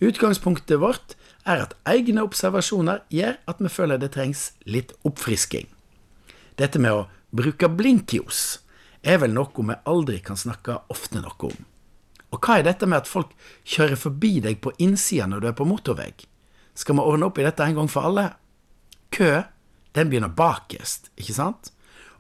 Utgangspunktet vårt er at egne observasjoner gjør at vi føler det trengs litt oppfrisking. Dette med å bruke blinklys er vel noe vi aldri kan snakke ofte nok om. Og hva er dette med at folk kjører forbi deg på innsida når du er på motorvei? Skal vi ordne opp i dette en gang for alle? Kø, den begynner bakerst, ikke sant?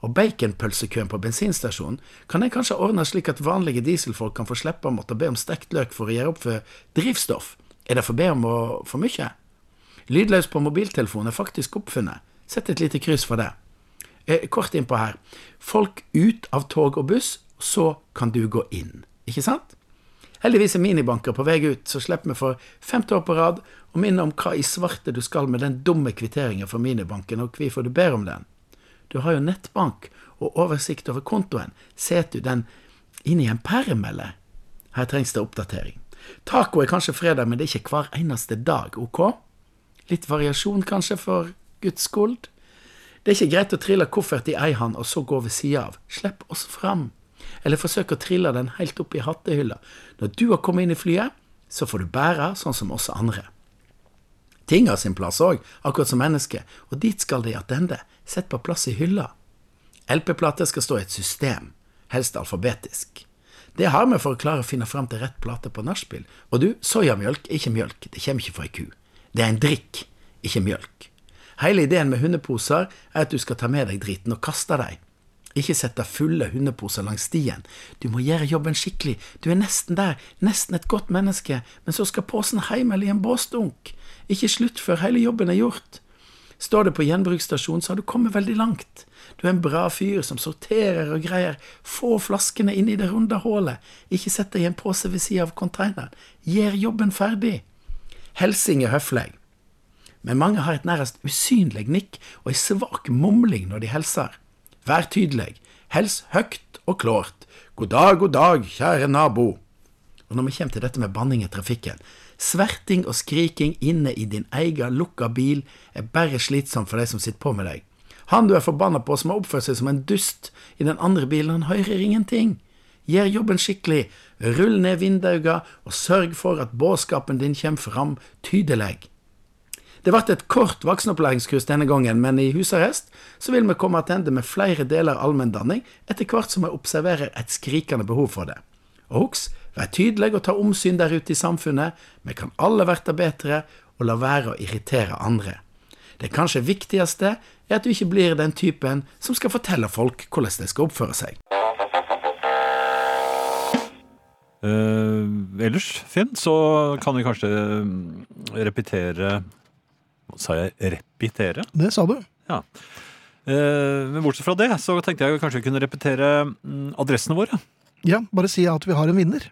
Og baconpølsekøen på bensinstasjonen kan jeg kanskje ordne slik at vanlige dieselfolk kan få slippe å måtte be om stekt løk for å gjøre opp for drivstoff. Er det for be om å, for mye? Lydløs på mobiltelefonen er faktisk oppfunnet. Sett et lite kryss for det. Eh, kort innpå her. Folk ut av tog og buss, så kan du gå inn. Ikke sant? Heldigvis er minibanker på vei ut, så slipper vi for femte år på rad å minne om hva i svarte du skal med den dumme kvitteringen for minibanken, og hvorfor du ber om den. Du har jo nettbank og oversikt over kontoen. Setter du den inn i en perm, eller? Her trengs det oppdatering. Taco er kanskje fredag, men det er ikke hver eneste dag, ok? Litt variasjon kanskje for Guds skuld? Det er ikke greit å trille koffert i ei hand og så gå ved sida av. Slipp oss fram. Eller forsøk å trille den helt opp i hattehylla. Når du har kommet inn i flyet, så får du bære sånn som oss andre. Ting har sin plass òg, akkurat som mennesket, og dit skal de attende. Sett på plass i hylla. LP-plater skal stå i et system, helst alfabetisk. Det har vi for å klare å finne fram til rett plate på nachspiel. Og du, soyamjølk er ikke mjølk, det kommer ikke fra ei ku. Det er en drikk, ikke mjølk. Hele ideen med hundeposer er at du skal ta med deg driten og kaste dem. Ikke sette fulle hundeposer langs stien. Du må gjøre jobben skikkelig. Du er nesten der, nesten et godt menneske, men så skal posen hjem eller i en båsdunk. Ikke slutt før hele jobben er gjort. Står det på gjenbruksstasjonen, så har du kommet veldig langt. Du er en bra fyr som sorterer og greier. Få flaskene inn i det runde hullet. Ikke sett deg i en pose ved sida av konteineren. Gjør jobben ferdig. Helsing er høflig. Men mange har et nærmest usynlig nikk og ei svak mumling når de hilser. Vær tydelig. Hels høyt og klart. God dag, god dag, kjære nabo. Og når vi kommer til dette med banning i trafikken, sverting og skriking inne i din egen lukka bil er bare slitsomt for de som sitter på med deg. Han du er forbanna på som har oppført seg som en dust i den andre bilen, han hører ingenting. Gjør jobben skikkelig, rull ned vinduene og sørg for at budskapen din kommer fram tydelig. Det ble et kort voksenopplæringskurs denne gangen, men i husarrest så vil vi komme tilbake med flere deler allmenndanning etter hvert som vi observerer et skrikende behov for det. Husk, vær tydelig og ta omsyn der ute i samfunnet. Vi kan alle verte bedre og la være å irritere andre. Det kanskje viktigste er at du ikke blir den typen som skal fortelle folk hvordan de skal oppføre seg. Uh, ellers, Finn, så kan vi kanskje repetere... repetere Sa jeg repetere? Det sa du. Eh, men bortsett fra det, så tenkte jeg kanskje vi kunne repetere mm, adressene våre. Ja, bare si at vi har en vinner.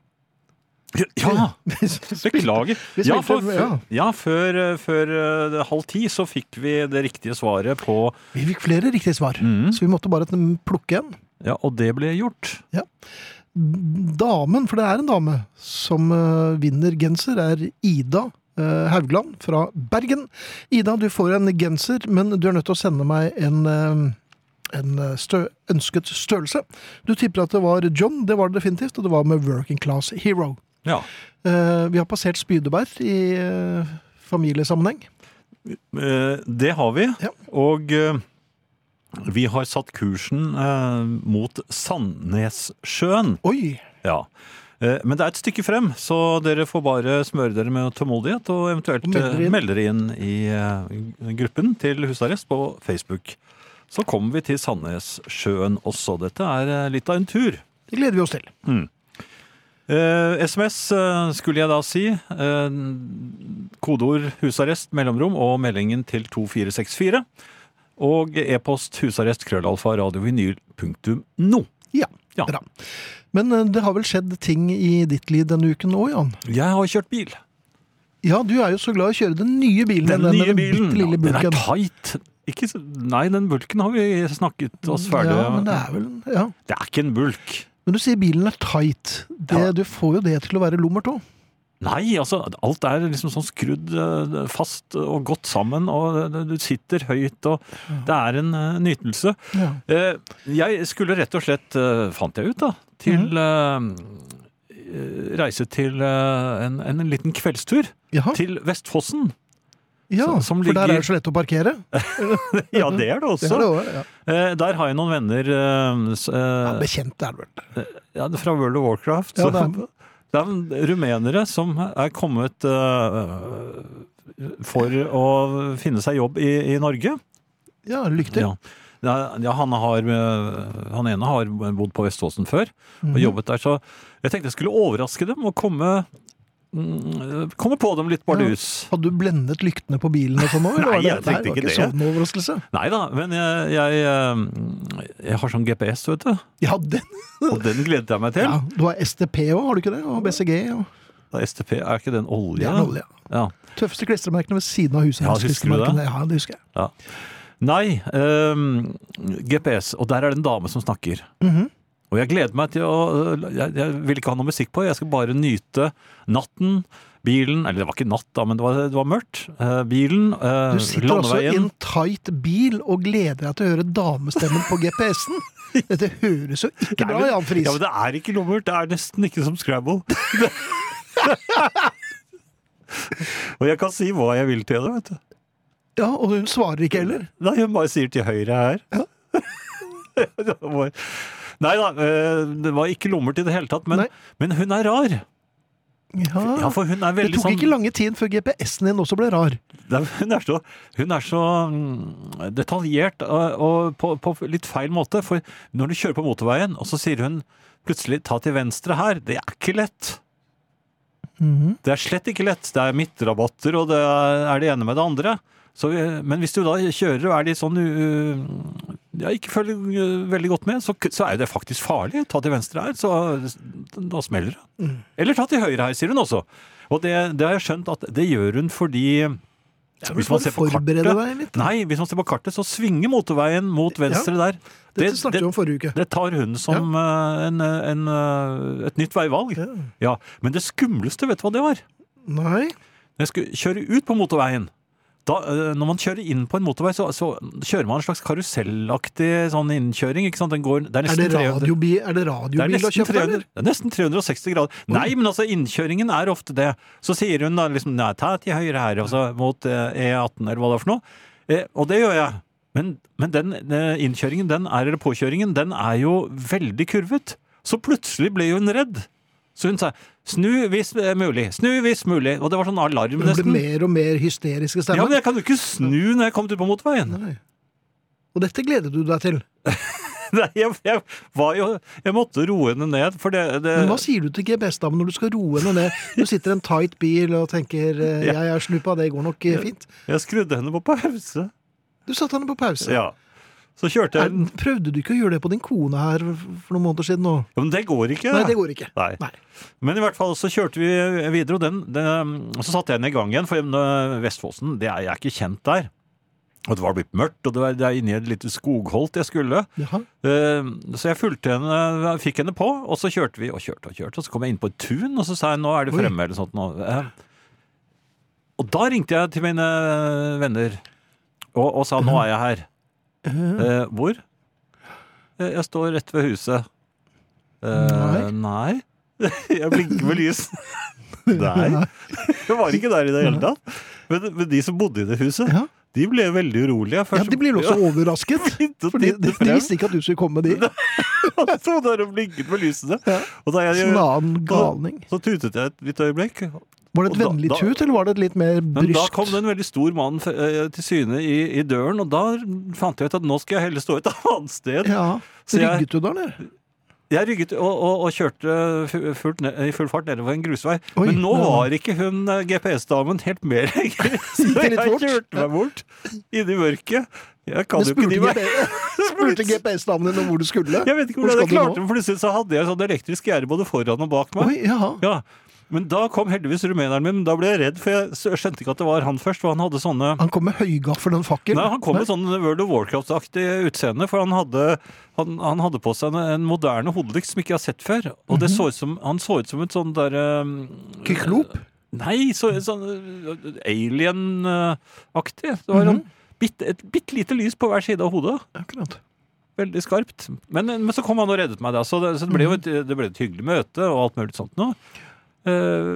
Ja! Beklager. Ja, for, ja. ja, før, eh, før eh, halv ti så fikk vi det riktige svaret på Vi fikk flere riktige svar, mm. så vi måtte bare plukke en. Ja, og det ble gjort. Damen, for det er en dame, som eh, vinner genser, er Ida Haugland fra Bergen. Ida, du får en genser, men du er nødt til å sende meg en, en eh, stø ønsket størrelse. Du tipper at det var John, det var det definitivt, og det var med Working Class Hero. Ja. Eh, vi har passert Spydeberg i eh, familiesammenheng. Det har vi. Ja. Og vi har satt kursen mot Sandnessjøen. Oi! Ja. Men det er et stykke frem, så dere får bare smøre dere med tålmodighet og eventuelt melde dere inn. inn i gruppen til husarrest på Facebook. Så kommer vi til Sandnessjøen også. Dette er eh, litt av en tur. Det gleder vi oss til. Eh, SMS eh, skulle jeg da si. Eh, kodeord 'husarrest', mellomrom og meldingen til 2464. Og e-post husarrest krøllalfa radiovinyl.no. Ja, Ja. bra. Men eh, det har vel skjedd ting i ditt liv denne uken òg, Jan? Jeg har kjørt bil. Ja, du er jo så glad i å kjøre den nye bilen. Den den nye bilen. lille Ja, den er tight. Ikke, nei, den bulken har vi snakket oss ferdig Ja, men det er vel Ja. Det er ikke en bulk. Men du sier bilen er tight. Det, Ja. Du får jo det til å være lommert òg. Nei, altså, alt er liksom sånn skrudd eh, fast og godt sammen, og du sitter høyt, og det er en eh, nytelse. Ja. Eh, Jeg skulle rett og slett, eh, fant jeg ut da, til eh, reise til eh, en, en liten kveldstur Jaha. til Vestfossen. Ja, som- som for der er det så lett å parkere. Ja, det er det Det også. er det også, ja. Eh, Der har jeg noen venner eh, ja, eh, Bekjent er det vel. ja, er fra World of Warcraft. Ja, så- det er- det er rumenere som er kommet eh, for å finne seg jobb i, i Norge. Ja, lykke til. Ja. Ja, ja, han, har, eh, han ene har bodd på Veståsen før og Mhm. jobbet der, så jeg tenkte jeg skulle overraske dem og komme, mm, komme på dem litt bardus. Hadde du blendet lyktene på bilen og sånn òg? Nei, jeg tenkte ikke det. Sånn overraskelse. Nei da, men jeg, jeg, eh, jeg har sånn GPS, vet du, Ja, den, og den gledet jeg meg til. ja, du har STP òg, har du ikke det? Og BCG. Og, Da STP, er ikke den olje? det er olje. Ja. Tøffeste klistremerkene ved siden av huset. Ja, husker du det? Ja, det husker jeg. Nei, um, GPS, og der er det en dame som snakker. Mhm. Og jeg gleder meg til å jeg, jeg vil ikke ha noe musikk på, jeg skal bare nyte natten, bilen Eller det var ikke natt, da, men det var, det var mørkt. Eh, bilen, eh, Du sitter også i en tight bil og gleder deg til å høre damestemmen på GPS-en. Dette høres jo ikke bra, Jan Friis. Ja, men det er ikke lummert. Det er nesten ikke som Scrabble. og jeg kan si hva jeg vil til det, vet du. Ja, og hun svarer ikke heller. Nei, hun bare sier til høyre her. Ja. Nei da, eh, det var ikke lummert i det hele tatt, men, men hun er rar. Ja, Ja, for hun er Det tok sånn ikke lange tid før GPS-en din også ble rar. Nei, Hun er så, hun er så mm, detaljert og, på, på litt feil måte. For når du kjører på motorveien, og så sier hun plutselig 'ta til venstre her', det er ikke lett. Mhm. Det er slett ikke lett. Det er midtrabatter, og det er det ene med det andre. Så, men hvis du da kjører og er litt sånn uh, ja, ikke følger uh, veldig godt med, så, så er det faktisk farlig. Ta til venstre her, så da smeller det. Mm. Eller ta til høyre her, sier hun også. Og det, det har jeg skjønt at det gjør hun fordi Ja, hvis man kartet. Nei, hvis man ser på kartet, så svinger motorveien mot venstre der. Dette Det, det, om forrige uke. det tar hun som ja. en, en, uh, et nytt veivalg. Ja. Ja, Men det skumleste, vet du hva det var? Nei. Jeg skulle kjøre ut på motorveien da, eh, Når man kjører inn på en motorvei, så, så kjører man en slags karusellaktig sånn innkjøring. ikke sant? Den går, det er Er det radiobil, er det har nesten 300, eller? det er nesten 360 grader. Nei, men altså, innkjøringen er ofte det. Så sier hun da liksom Nei, ta til høyre her, altså mot eh, E18, eller hva det er for noe. Eh, og det gjør jeg. Men, men den eh, innkjøringen, den er, eller påkjøringen, den er jo veldig kurvet. Så plutselig ble hun redd. Så hun sa 'snu hvis eh, mulig', 'snu hvis mulig'. Og det var sånn alarm nesten. Hun ble mer og mer hysteriske Ja, men jeg kan jo ikke snu når jeg kom ut på motorveien. Nei. Og dette gleder du deg til. Nei, jeg, jeg var jo Jeg måtte roe henne ned, for det, det Men hva sier du til GPS-damen når du skal roe henne ned? Du sitter i en tight bil og tenker eh, Ja. 'jeg er sluppa, det går nok fint'. fint'. Jeg skrudde henne på pause. Du satte henne på pause. Ja. Så kjørte jeg Nei, prøvde du ikke å gjøre det på din kone her for noen måneder siden? Og... Ja, Men det går ikke. Nei, det går ikke. Nei. Nei. Men i hvert fall så kjørte vi videre, og den, den, så satte jeg den i gang igjen. For øh, Vestfossen, det er jeg ikke kjent der. Og det var blitt mørkt, og det var det er inni et lite skogholt jeg skulle. Jaha. Eh, Så jeg fulgte henne, fikk henne på, og så kjørte vi og kjørte og kjørte. Og så kom jeg inn på et tun, og så sa jeg nå er Oi. fremme, eller sånt. Nå. Eh, Og da ringte jeg til mine venner og, og sa nå er jeg her. Eh, hvor? Eh, Jeg står rett ved huset. Eh, nei. Jeg blinker med lys. Nei. Jeg var ikke der i det hele tatt. Men, men de som bodde i det huset, Ja. De ble veldig urolige. Først, Ja, de blir også overrasket. for de, de visste ikke at du skulle komme med de. Sto der og blinket med lysene. Ja. Og da jeg, Som en annen galning. så tutet jeg et lite øyeblikk. Var det et da- vennlig da- tut, eller var det et litt mer bryskt? da kom det en veldig stor mann eh, til syne i, i døren, og da fant jeg ut at nå skal jeg heller stå et annet sted. Ja. Så Rygget du da, eller? Jeg rygget og, og, og kjørte fullt ned, i full fart nedover en grusvei. Oi, Men nå ja. var ikke hun eh, GPS-damen helt med lenger. Så jeg kjørte meg bort inni mørket. Jeg kan jo ikke de meg. Spurte GPS-damen din om hvor du skulle? Jeg vet ikke Hvor hvordan jeg skal klarte det, for plutselig så hadde jeg sånn elektrisk gjerde både foran og bak meg. Oi, jaha. Ja, Men da kom heldigvis rumeneren min, men da ble jeg redd, for jeg skjønte ikke at det var han først. For han hadde sånne Han kom med høygaffel og fakkel. Nei, han kom med sånn World of Warcraft-aktig utseende, for han hadde, han, han hadde på seg en, en moderne hodelykt som ikke jeg har sett før. Og det så ut som, han så ut som et sånn derre Kyklop? Nei, så, sånn uh, alien-aktig. Det var en bitt, et bitte lite lys på hver side av hodet. Akkurat. Veldig skarpt. Men, men så kom han og reddet meg, da. Så det, så det ble jo et, det ble et hyggelig møte og alt mulig sånt noe. Eh,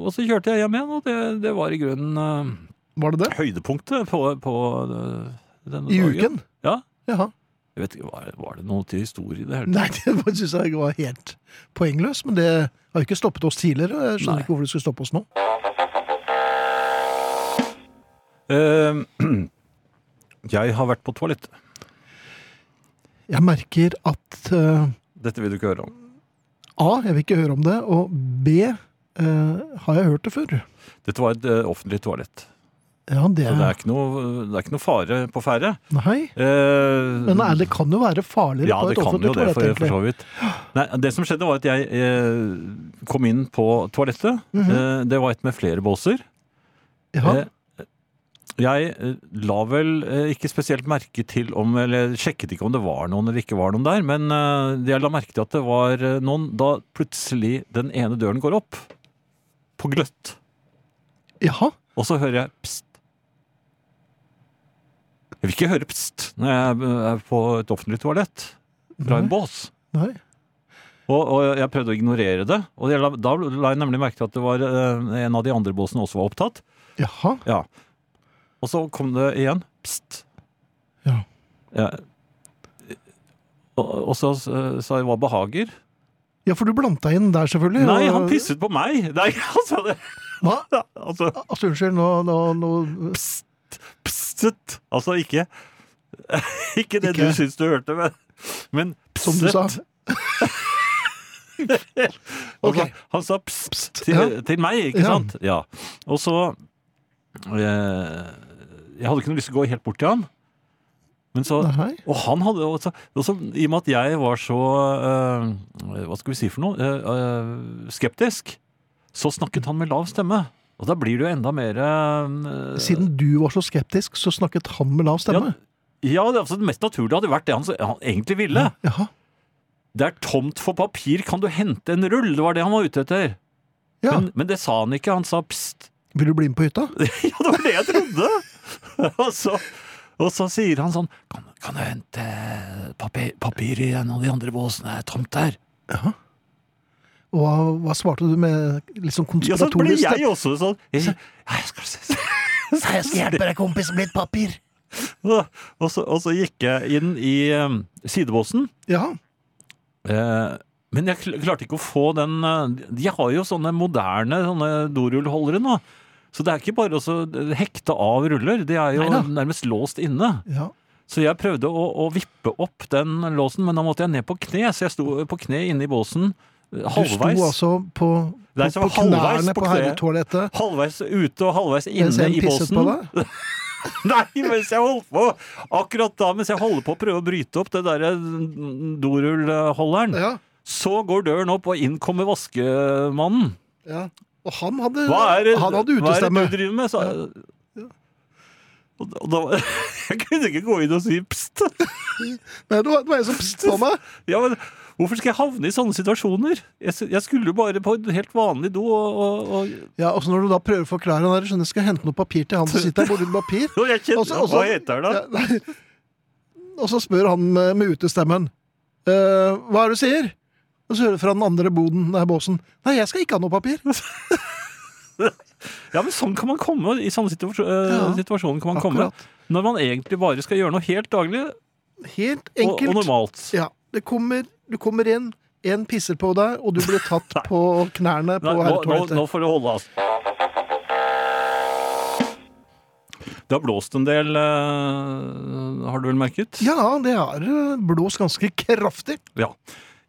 og så kjørte jeg hjem igjen, og det, det var i grunnen eh, Var det det? høydepunktet på, på eh, denne I dagen. uken? Ja. Jaha. Jeg vet ikke, Var, var det noe til historie i det hele Nei, det syns jeg var helt poengløst. Men det har jo ikke stoppet oss tidligere. og Jeg skjønner Nei. ikke hvorfor det skulle stoppe oss nå. Eh, jeg har vært på toalettet. Jeg merker at eh, Dette vil du ikke høre om. A. Jeg vil ikke høre om det. Og B. eh, har jeg hørt det før? Dette var et eh, offentlig toalett. Ja, det Så det er ikke noe, det er ikke noe fare på ferde. Nei. Eh, Men nei, det kan jo være farligere ja, på det et kan offentlig jo det, toalett, for, for så vidt. Nei, det som skjedde, var at jeg eh, kom inn på toalettet. Mhm. eh, det var et med flere båser. Ja. Eh, Jeg la vel ikke spesielt merke til om Eller sjekket ikke om det var noen eller ikke var noen der, men jeg la merke til at det var noen da plutselig den ene døren går opp. På gløtt. Jaha. Og så hører jeg pst. Jeg vil ikke høre pst når jeg er på et offentlig toalett fra en bås. Nei. Og, og jeg prøvde å ignorere det. Og jeg da la jeg nemlig merke til at det var eh, en av de andre båsene også var opptatt. Jaha. Ja. Og så kom det igjen. Pst. Ja. Ja. Og, og så sa jeg hva behager. Ja, for du blanda inn der, selvfølgelig. Nei, han pisset på meg! Nei, altså, det, Hva? altså Altså, unnskyld, nå, nå, nå pst, pstet. Altså ikke Ikke det Ikke- du syns du hørte, men, men Som du sa. Altså, Han sa pst, Pst, til, ja. til meg, ikke Ja. sant? Ja. Og så jeg, Jeg hadde ikke noe lyst til å gå helt bort til han. Så, og han hadde også, også I og med at jeg var så eh, Hva skal vi si for noe? eh, skeptisk, så snakket han med lav stemme. Og da blir det jo enda mer eh, Siden du var så skeptisk, så snakket han med lav stemme. Ja, det, altså, det mest naturlige hadde vært det han, han egentlig ville. Jaha. Det er tomt for papir, kan du hente en rull? Det var det han var ute etter. Ja. Men, men det sa han ikke, han sa pst. Vil du bli med på hytta? Ja, det var det jeg trodde! og, så, og så sier han sånn Kan, kan du hente papir, papir i en av de andre båsene? Det er tomt der. Ja. Og hva, hva svarte du med litt sånn Ja, så ble jeg også sånn jeg, jeg skal. Jeg skal hjelpe deg, kompis, med litt papir. og, så, og så gikk jeg inn i um, sidebåsen. Ja. Eh, men jeg klarte ikke å få den eh, De har jo sånne moderne sånne dorullholdere nå. Så det er ikke bare å hekte av ruller. De er jo Neida. nærmest låst inne. ja. Så jeg prøvde å, å vippe opp den låsen, men da måtte jeg ned på kne. Så jeg sto på kne inne i båsen halvveis. Du sto altså på, på, Nei, på knærne på på herretoalettet Halvveis ute og halvveis mens inne en i pisset båsen. på deg? Nei, mens jeg holdt på Akkurat da, mens jeg holder på å prøve å bryte opp det derre dorullholderen, Ja, så går døren opp, og inn kommer vaskemannen. ja. Og han hadde, Hva er han hadde hva er det du driver med? Så, og, da- jeg kunne ikke gå inn og si pst. Nei, det var, det var jeg som pst på meg. Ja, men hvorfor skal jeg havne i sånne situasjoner? Jeg, jeg skulle jo bare på en helt vanlig do, og, og, og, Ja, også når du da prøver å forklare han der, skjønner, skal jeg hente noe papir til han som sitter der borte med papir. kjenner, Også- også- Hva heter det da? Ja, og så spør han med, med utestemmen Uh, Hva er det du sier? Og så hører du fra den andre boden, nei, båsen Nei, jeg skal ikke ha noe papir. Ja, men sånn kan man komme. I sånne situasjon, eh, Ja, situasjoner kan man komme. Når man egentlig bare skal gjøre noe helt daglig og, enkelt. og og normalt. Ja, det kommer, du kommer inn, en pisser på deg, og du blir tatt på knærne på herretoalettet. nå, nå, får det holde, altså. Det har blåst en del, eh, har du vel merket? Ja, det har eh, blåst ganske kraftig. Ja.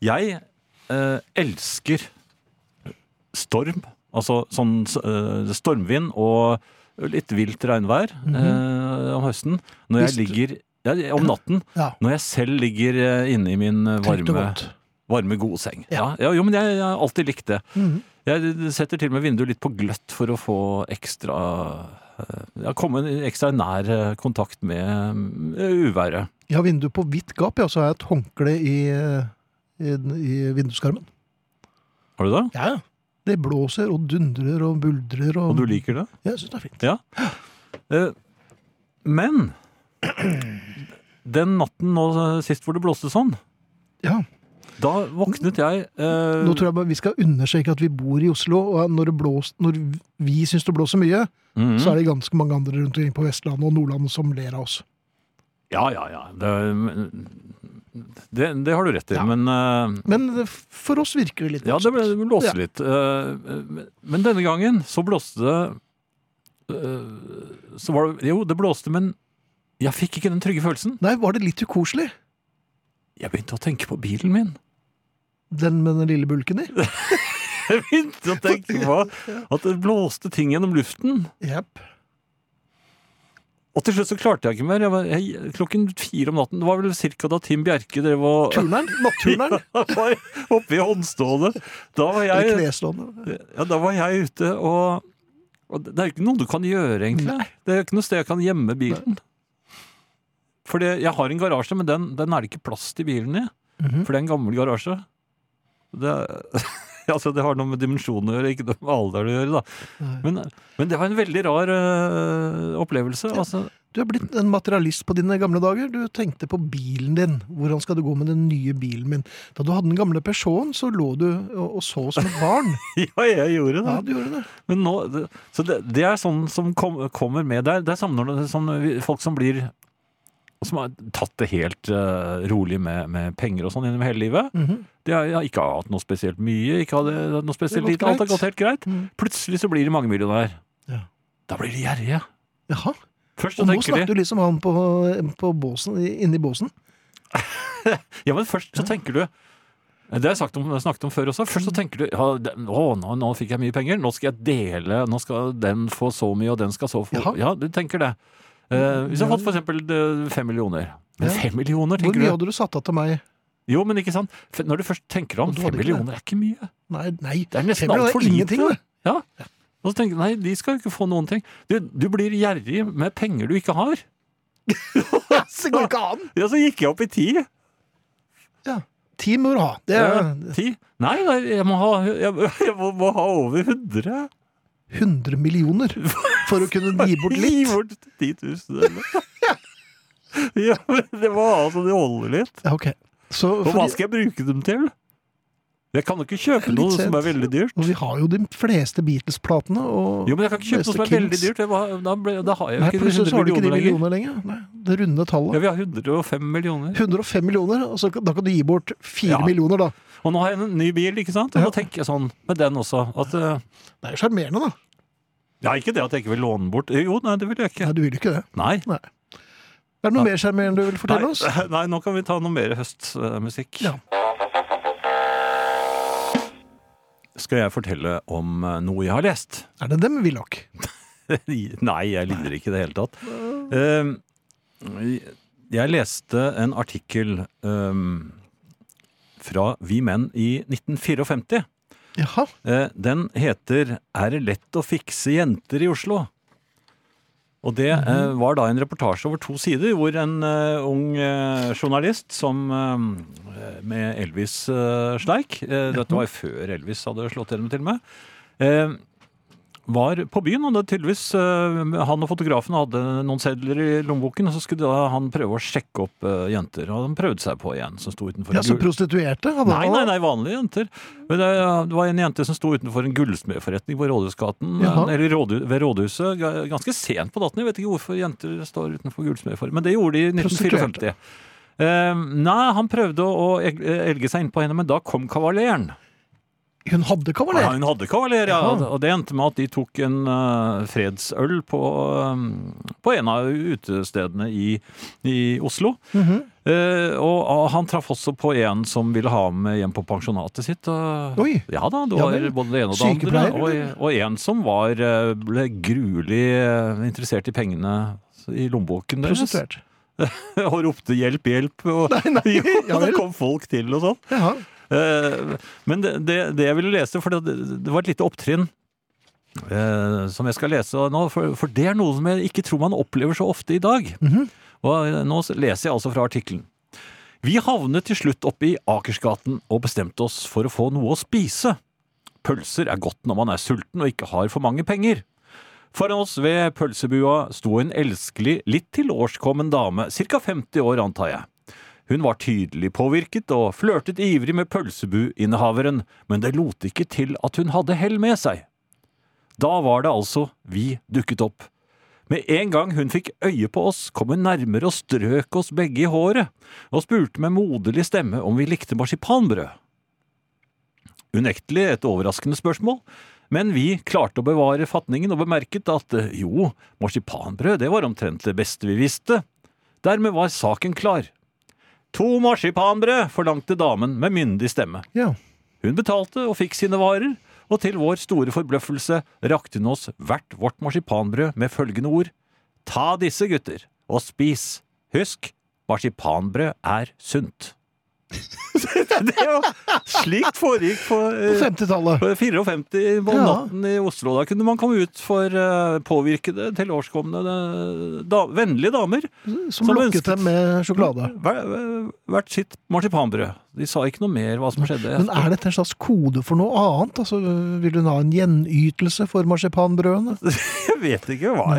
Jeg eh, elsker storm. Altså sånn eh, stormvind og litt vilt regnvær eh, om høsten. Når jeg ligger ja, Om natten. Ja. Når jeg selv ligger eh, inne i min eh, varme, varme gode seng. Ja. Ja. Jo, men jeg, har alltid likt det. Mhm. Jeg setter til og med vinduet litt på gløtt for å få ekstra eh, ja, Komme ekstra nær eh, kontakt med eh, uværet. Jeg har vinduet på vidt gap, ja, så har jeg et håndkle i, eh, i, i vinduskarmen. Har du det? Ja, ja. Det blåser og dundrer og buldrer. Og, Og du liker det? Ja, Jeg syns det er fint. Ja. Eh, Men den natten nå sist hvor det blåste sånn, Ja. da våknet jeg eh, Nå tror jeg bare vi skal understreke at vi bor i Oslo, og når, det blås, når vi syns det blåser mye, mhm. så er det ganske mange andre rundt omkring på Vestlandet og Nordlandet som ler av oss. Ja, ja, ja. Det, det, det har du rett i, Ja. men uh, Men for oss virker det litt Ja, det, blåste Ja. litt. Uh, men- denne gangen så blåste det uh, så var det, Jo, det blåste, men jeg fikk ikke den trygge følelsen. Nei, var det litt ukoselig? Jeg begynte å tenke på bilen min. Den med den lille bulken i? Jeg begynte å tenke på at det blåste ting gjennom luften. Jepp. Og til slutt så klarte jeg ikke mer. Jeg var, jeg, klokken fire om natten, det var vel cirka da Tim Bjerke drev og Turneren? Natturneren? var oppe i håndstålet. Da var jeg, ja, da var jeg ute og, og Det er jo ikke noe du kan gjøre, egentlig. Nei. Det er jo ikke noe sted jeg kan gjemme bilen. For jeg har en garasje, men den, den er det ikke plass til bilen i. Mhm. For det er en gammel garasje. Det, altså, det har noe med dimensjonen å gjøre, ikke noe med alder å gjøre. da. Men, men det var en veldig rar uh, opplevelse. Altså, Du er blitt en materialist på dine gamle dager. Du tenkte på bilen din. Hvordan skal det gå med den nye bilen min? Da du hadde den gamle Peugeoten, så lå du og, og så som et barn. ja, jeg gjorde det. Ja, du gjorde det. Men nå, det, så det, det er sånn som kom, kommer med der. Det er samme sånn, folk som blir som har tatt det helt uh, rolig med, med penger og sånn gjennom hele livet. Mhm. De har, har ikke hatt noe spesielt mye, ikke hatt noe spesielt lite. Alt har gått helt greit. Mm. Plutselig så blir de mangemillionær. Ja. Da blir de gjerrige. Jaha. Først Og nå snakker de du liksom han på, på båsen, inni båsen. Ja, men først så tenker du det har jeg sagt om, snakket om før også. Først så tenker du ja, å, nå, nå fikk jeg mye penger, nå skal jeg dele, nå skal den få så mye, og den skal så få Jaha. Ja, du tenker det. Eh, hvis jeg har fått eksempel eh, fem millioner. Men fem millioner, Hvor mye hadde du satt av til meg? Jo, men ikke sant. Når du først tenker om fem det. millioner er ikke mye. Nei, nei. Det er nesten altfor lite. ingenting. Ja. Og så tenker du nei, de skal jo ikke få noen ting. Du, du blir gjerrig med penger du ikke har. Det går ikke an! Ja, så gikk jeg opp i ti. Ja. Ti må du ha. Det er ti. Nei, nei, jeg må ha, jeg, jeg må, må ha over 100. 100 millioner for å kunne gi bort litt. Gi bort 10 000 eller Ja, men det var altså det holder litt. Ja, ok. Så, Og hva fordi, skal jeg bruke dem til? Jeg kan jo ikke kjøpe Litt noe som er veldig dyrt. og vi har jo de fleste Beatles-platene. Og Jo, men jeg kan ikke kjøpe noe som er veldig Kings. dyrt. Jeg var, da, ble, da har jeg jo Nei, ikke plutselig så har du ikke de millioner lenger. millionene lenger. Nei, det runde Ja, tallet. vi har 105 millioner. 105 millioner, og så, da kan du gi bort 4 Ja. millioner, da. Og nå har jeg en ny bil, ikke sant? Og Ja. da tenker jeg sånn med den også at eh, Det er jo sjarmerende, da. Ja, ikke det at jeg ikke vil låne bort. Jo, nei, det vil jeg ikke. Nei, du vil ikke det. Nei. Er det noe mer sjarmerende du vil fortelle Nei, oss? nei, nå kan vi ta noe mer høstmusikk. Ja. Skal jeg fortelle om eh, noe jeg har lest? Er det dem, Willoch? Nei, jeg lider ikke i det hele tatt. Uh, jeg leste en artikkel um, fra Vi Menn i 1954. Jaha. Eh, Den heter 'Er det lett å fikse jenter i Oslo'? Og det eh, var da en reportasje over to sider, hvor en eh, ung eh, journalist som med Elvis-sleik Dette var før Elvis hadde slått gjennom, til og med. Eh, var på byen, og det tydeligvis eh, han og fotografen hadde noen sedler i lommeboken, og så skulle da han prøve å sjekke opp eh, jenter, og han prøvde seg på en som sto utenfor Ja, så prostituerte? hadde Nei, nei, nei, vanlige jenter. Men det, var en jente som sto utenfor en gullsmedforretning på Rådhusgaten, eller rådhu- ved Rådhuset, ganske sent på natten. Jeg vet ikke hvorfor jenter står utenfor gullsmedforretning, men det gjorde de i 1954. Uh, nei, han prøvde å elge seg inn på henne, men da kom kavaleren. Hun hadde Ja, hun hadde kavaler, ja. Og det endte med at de tok en uh, fredsøl på, um, på en av utestedene i, i Oslo. Mhm. Eh, og, og han traff også på en som ville ha ham med hjem på pensjonatet sitt. Og, Oi. Ja da, det var ja, både det ene og det andre. Og, og en som var, ble gruelig interessert i pengene i lommeboken deres. Prostituert. og ropte 'hjelp, hjelp'. Og, Nei, nei, ja det kom folk til og sånn. Eh, Men det, det, det jeg ville lese, for det, det var et lite opptrinn eh, som jeg skal lese nå, for, for det er noe som jeg ikke tror man opplever så ofte i dag. Mhm. Og eh, nå leser jeg altså fra artikkelen. Vi havnet til slutt oppe i Akersgaten og bestemte oss for å få noe å spise. Pølser er godt når man er sulten og ikke har for mange penger. Foran oss ved pølsebua sto en elskelig, litt tilårskommen dame, ca 50 år antar jeg. Hun var tydelig påvirket og flørtet ivrig med pølsebuinnehaveren, men det lot ikke til at hun hadde hell med seg. Da var det altså vi dukket opp. Med en gang hun fikk øye på oss, kom hun nærmere og strøk oss begge i håret, og spurte med moderlig stemme om vi likte marsipanbrød. Unektelig et overraskende spørsmål, men vi klarte å bevare fatningen og bemerket at eh, jo, marsipanbrød det var omtrent det beste vi visste. Dermed var saken klar. To marsipanbrød, forlangte damen med myndig stemme. Ja. Hun betalte og fikk sine varer, og til vår store forbløffelse rakte hun oss hvert vårt marsipanbrød med følgende ord. Ta disse, gutter, og spis. Husk, marsipanbrød er sunt. Det var slikt foregikk på, På eh, 50-tallet. på 54 på Ja. natten i Oslo. Da kunne man komme ut for eh, påvirkede, tilårskomne eh, da, vennlige damer. Som som lokket dem med sjokolade. Hvert sitt marsipanbrød. De sa ikke noe mer hva som skjedde. Men er dette en slags kode for noe annet? Altså, vil hun ha en gjenytelse for marsipanbrødene? Jeg vet ikke hva.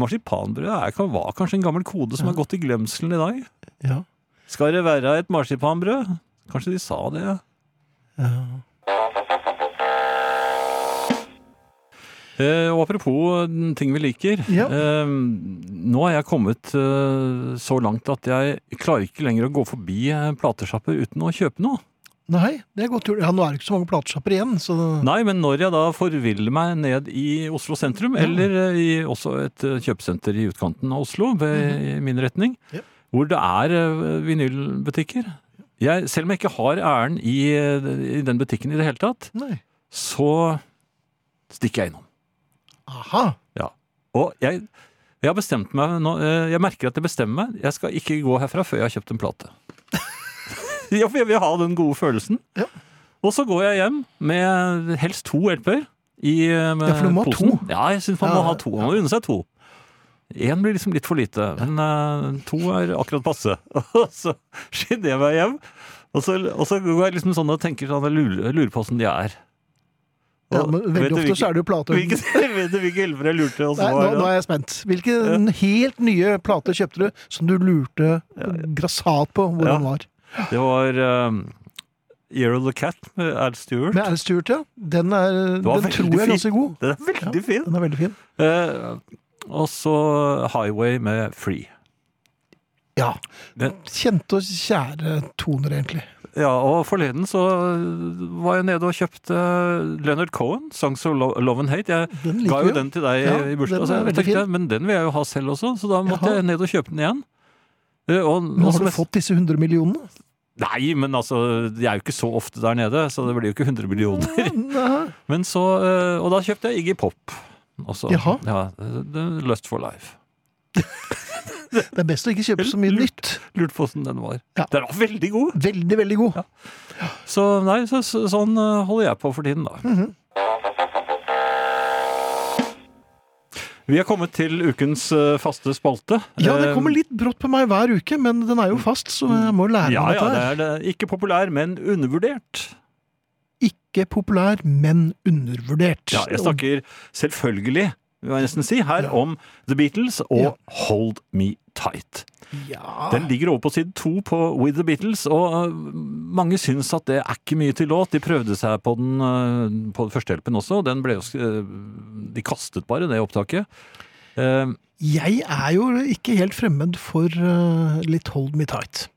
Marsipanbrød er, var kanskje en gammel kode som har gått i glemselen i dag. Ja. Skal det være et marsipanbrød? Kanskje de sa det, ja. Eh, og apropos mm, ting vi liker. Ja. Eh, nå er jeg kommet eh, så langt at jeg klarer ikke lenger å gå forbi eh, platesjapper uten å kjøpe noe. Nei, det er godt gjort. Ja, nå er det ikke så mange platesjapper igjen, så Nei, men når jeg da forviller meg ned i Oslo sentrum, Ja. eller eh, i også et eh, kjøpesenter i utkanten av Oslo, ved, i min retning. Ja. Hvor det er eh, vinylbutikker jeg, Selv om jeg ikke har æren i, eh, i den butikken i det hele tatt, Nei. så stikker jeg innom. Aha. Og jeg, jeg har bestemt meg nå, eh, Jeg merker at jeg bestemmer meg. Jeg skal ikke gå herfra før jeg har kjøpt en plate. ja, for jeg vil ha den gode følelsen. Ja. Og så går jeg hjem med helst to LP-er i med Ja, for du må ha to. Ja, jeg syns man Ja, må ha to. Man må unne seg to. Én blir liksom litt for lite, men uh, to er akkurat passe. Og så skynder jeg meg hjem, og så, og så går jeg liksom sånn og tenker sånn, jeg lurer, lurer på åssen de er. Ja, men veldig ofte så er det jo plater. Hvilke, vet du hvilke elver jeg lurte? Og Nei, nå, nå er jeg spent. Hvilken helt nye plate kjøpte du som du lurte grassat på hvor Ja. var? Det var um, Year of the Cat med Al Stewart. Med Al Stewart, ja. Den, er, den tror jeg er ganske god. Den er veldig fin. Den er veldig fin. Eh, og så Highway med Free. Ja. Kjente og kjære toner, egentlig. Ja, og forleden så var jeg nede og kjøpte Leonard Cohen, 'Songs of Love and Hate'. Jeg ga jo den til deg Ja, i bursdag, jeg men den vil jeg jo ha selv også, så da måtte Jaha. jeg ned og kjøpe den igjen. Eh, Og, Men har du fått disse 100 millionene? Nei, men altså, de er jo ikke så ofte der nede, så det blir jo ikke 100 millioner. Men så, eh, Og da kjøpte jeg Iggy Pop. Og så- Jaha. Ja, Lust for life. Det er best å ikke kjøpe så mye Lurt. nytt. Lurt på hvordan den var. Ja. Den var veldig god! Veldig, veldig god. Ja. Så nei, så, så, sånn eh, holder jeg på for tiden, da. Mhm. Vi er kommet til ukens eh, faste spalte. Ja, det Eh, kommer litt brått på meg hver uke, men den er jo fast, så jeg må lære meg ja, dette det er. Ikke populær, men undervurdert. Ikke populær, men undervurdert. Ja, jeg snakker selvfølgelig, vil jeg nesten si, her Ja. om The Beatles og Ja. Hold Me Tight. Ja. Den ligger over på side to på With The Beatles, og øh, mange syns at det er ikke mye til låt. De prøvde seg på den øh, på førstehjelpen også, og den ble jo øh, De kastet bare det opptaket. Jeg er jo ikke helt fremmed for litt Hold Me Tight.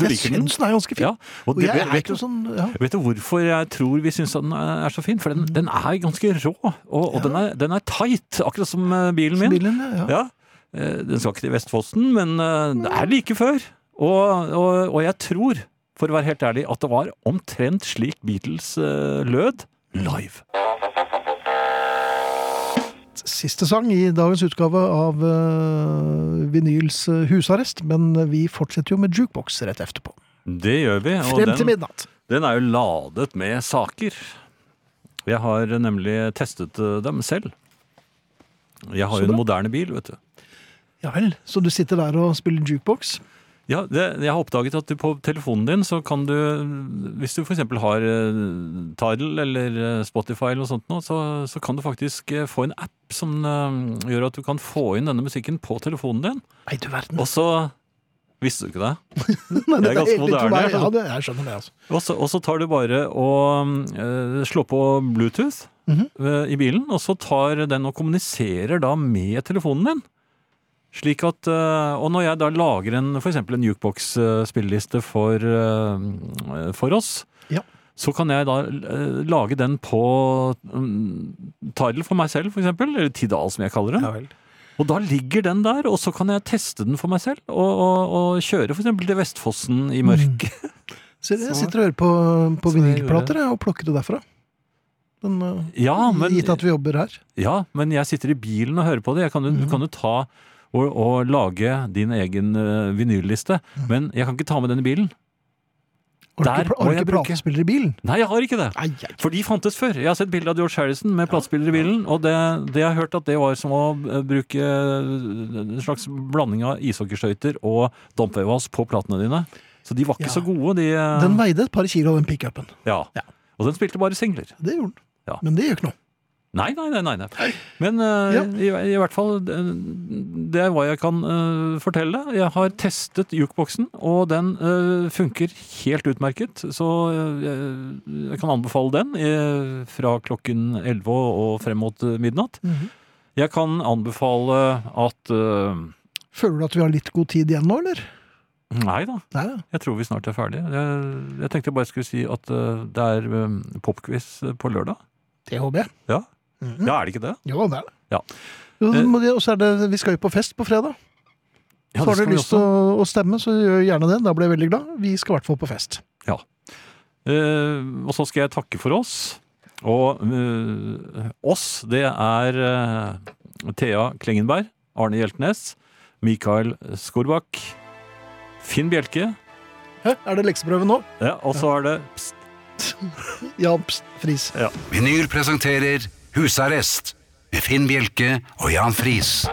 Du jeg syns den er ganske fin. Ja, og Og det, jeg er vet, du, sånn ja. vet du hvorfor jeg tror vi syns den er så fin? For den, den er ganske rå, og, og Ja. den, er, den er tight, akkurat som øh, bilen min. Bilen, ja. Ja, eh, den skal ikke til Vestfossen, men eh, det er like før. Og, og, og jeg tror, for å være helt ærlig, at det var omtrent slik Beatles eh, lød live. Siste sang i dagens utgave av uh, Vinyls eh, husarrest, men vi fortsetter jo med jukebox rett etterpå. Det gjør vi, Frem til den, midnatt. den er jo ladet med saker. Jeg har nemlig testet eh, dem selv. Jeg har jo en moderne bil, vet du. Ja vel, så du sitter der og spiller jukebox? Ja, det, jeg har oppdaget at du på telefonen din så kan du, hvis du eksempel har eh, Tidal eller eh, Spotify eller noe sånt nå, så, så kan du faktisk eh, få en app som gjør at du kan få inn denne musikken på telefonen din. Nei, du verden. Og så Visste du ikke det? Nei, det er ganske moderne, Ja, det, jeg skjønner det, altså. Og så, og så tar du bare og uh, slår på Bluetooth mm -hmm. uh, i bilen, og så tar den og kommuniserer da med telefonen din. Slik at, eh, Og når jeg da lager en, for eksempel en jukebox-spilleliste for, eh, for oss, Ja. så kan jeg da eh, lage den på um, Tidal for meg selv, for eksempel. Eller Tidal, som jeg kaller den. Ja. Og da ligger den der, og så kan jeg teste den for meg selv. Og, og, og kjøre eksempel til Vestfossen i mørket. Så jeg sitter og hører på, på vinylplater og plukker det derfra. Uh, Ja, men, gitt at vi jobber her. ja, men jeg sitter i bilen og hører på det. Jeg kan jo, mm. Du kan jo ta og, og lage din egen uh, vinylliste, mm. men jeg kan ikke ta med den i bilen. Har du ikke, ikke platespiller i bilen? Nei, jeg har ikke det. Ai, ai. For de fantes før. Jeg har sett bilde av George Harrison med platespiller i bilen, og det, det jeg har hørt at det var som å eh, bruke eh, en slags blanding av ishockeyskøyter og dampveivas på platene dine. Så de var ikke Ja. så gode, de. eh, Den veide et par kilo, den pickupen. ja. Ja. Og den spilte bare singler. Det gjorde den. Ja. Men det gjør ikke noe. Nei, nei, nei. nei, nei. Men uh, Ja. i, i hvert fall, det, er hva jeg kan uh, fortelle. Jeg har testet jukeboksen, og den uh, funker helt utmerket. Så jeg, jeg kan anbefale den fra klokken 11 og, frem mot midnatt. midnatt. -hmm. Jeg kan anbefale at Føler du at vi har litt god tid igjen nå, eller? Nei da, jeg tror vi snart er ferdige. Jeg, jeg tenkte jeg bare skulle si at det er popquiz på lørdag. Det håper jeg. Ja. Mhm. Ja, er det ikke det? Jo, det er det. Ja. Eh. Og så er det Vi skal jo på fest på fredag. Ja, så har du lyst til å, å stemme, så gjør gjerne det. Da blir jeg veldig glad. Vi skal i hvert fall på fest. Eh, og så skal jeg takke for oss. Og uh, oss, det er uh, Thea Klengenberg, Arne Hjeltnes, Mikael Skorbakk, Finn Bjelke, Hæ? Er det lekseprøve nå? ja, og så er det pst, Jan Pst. Friis. Vinyl presenterer Husarrest med Finn Bjelke og Jan Friis.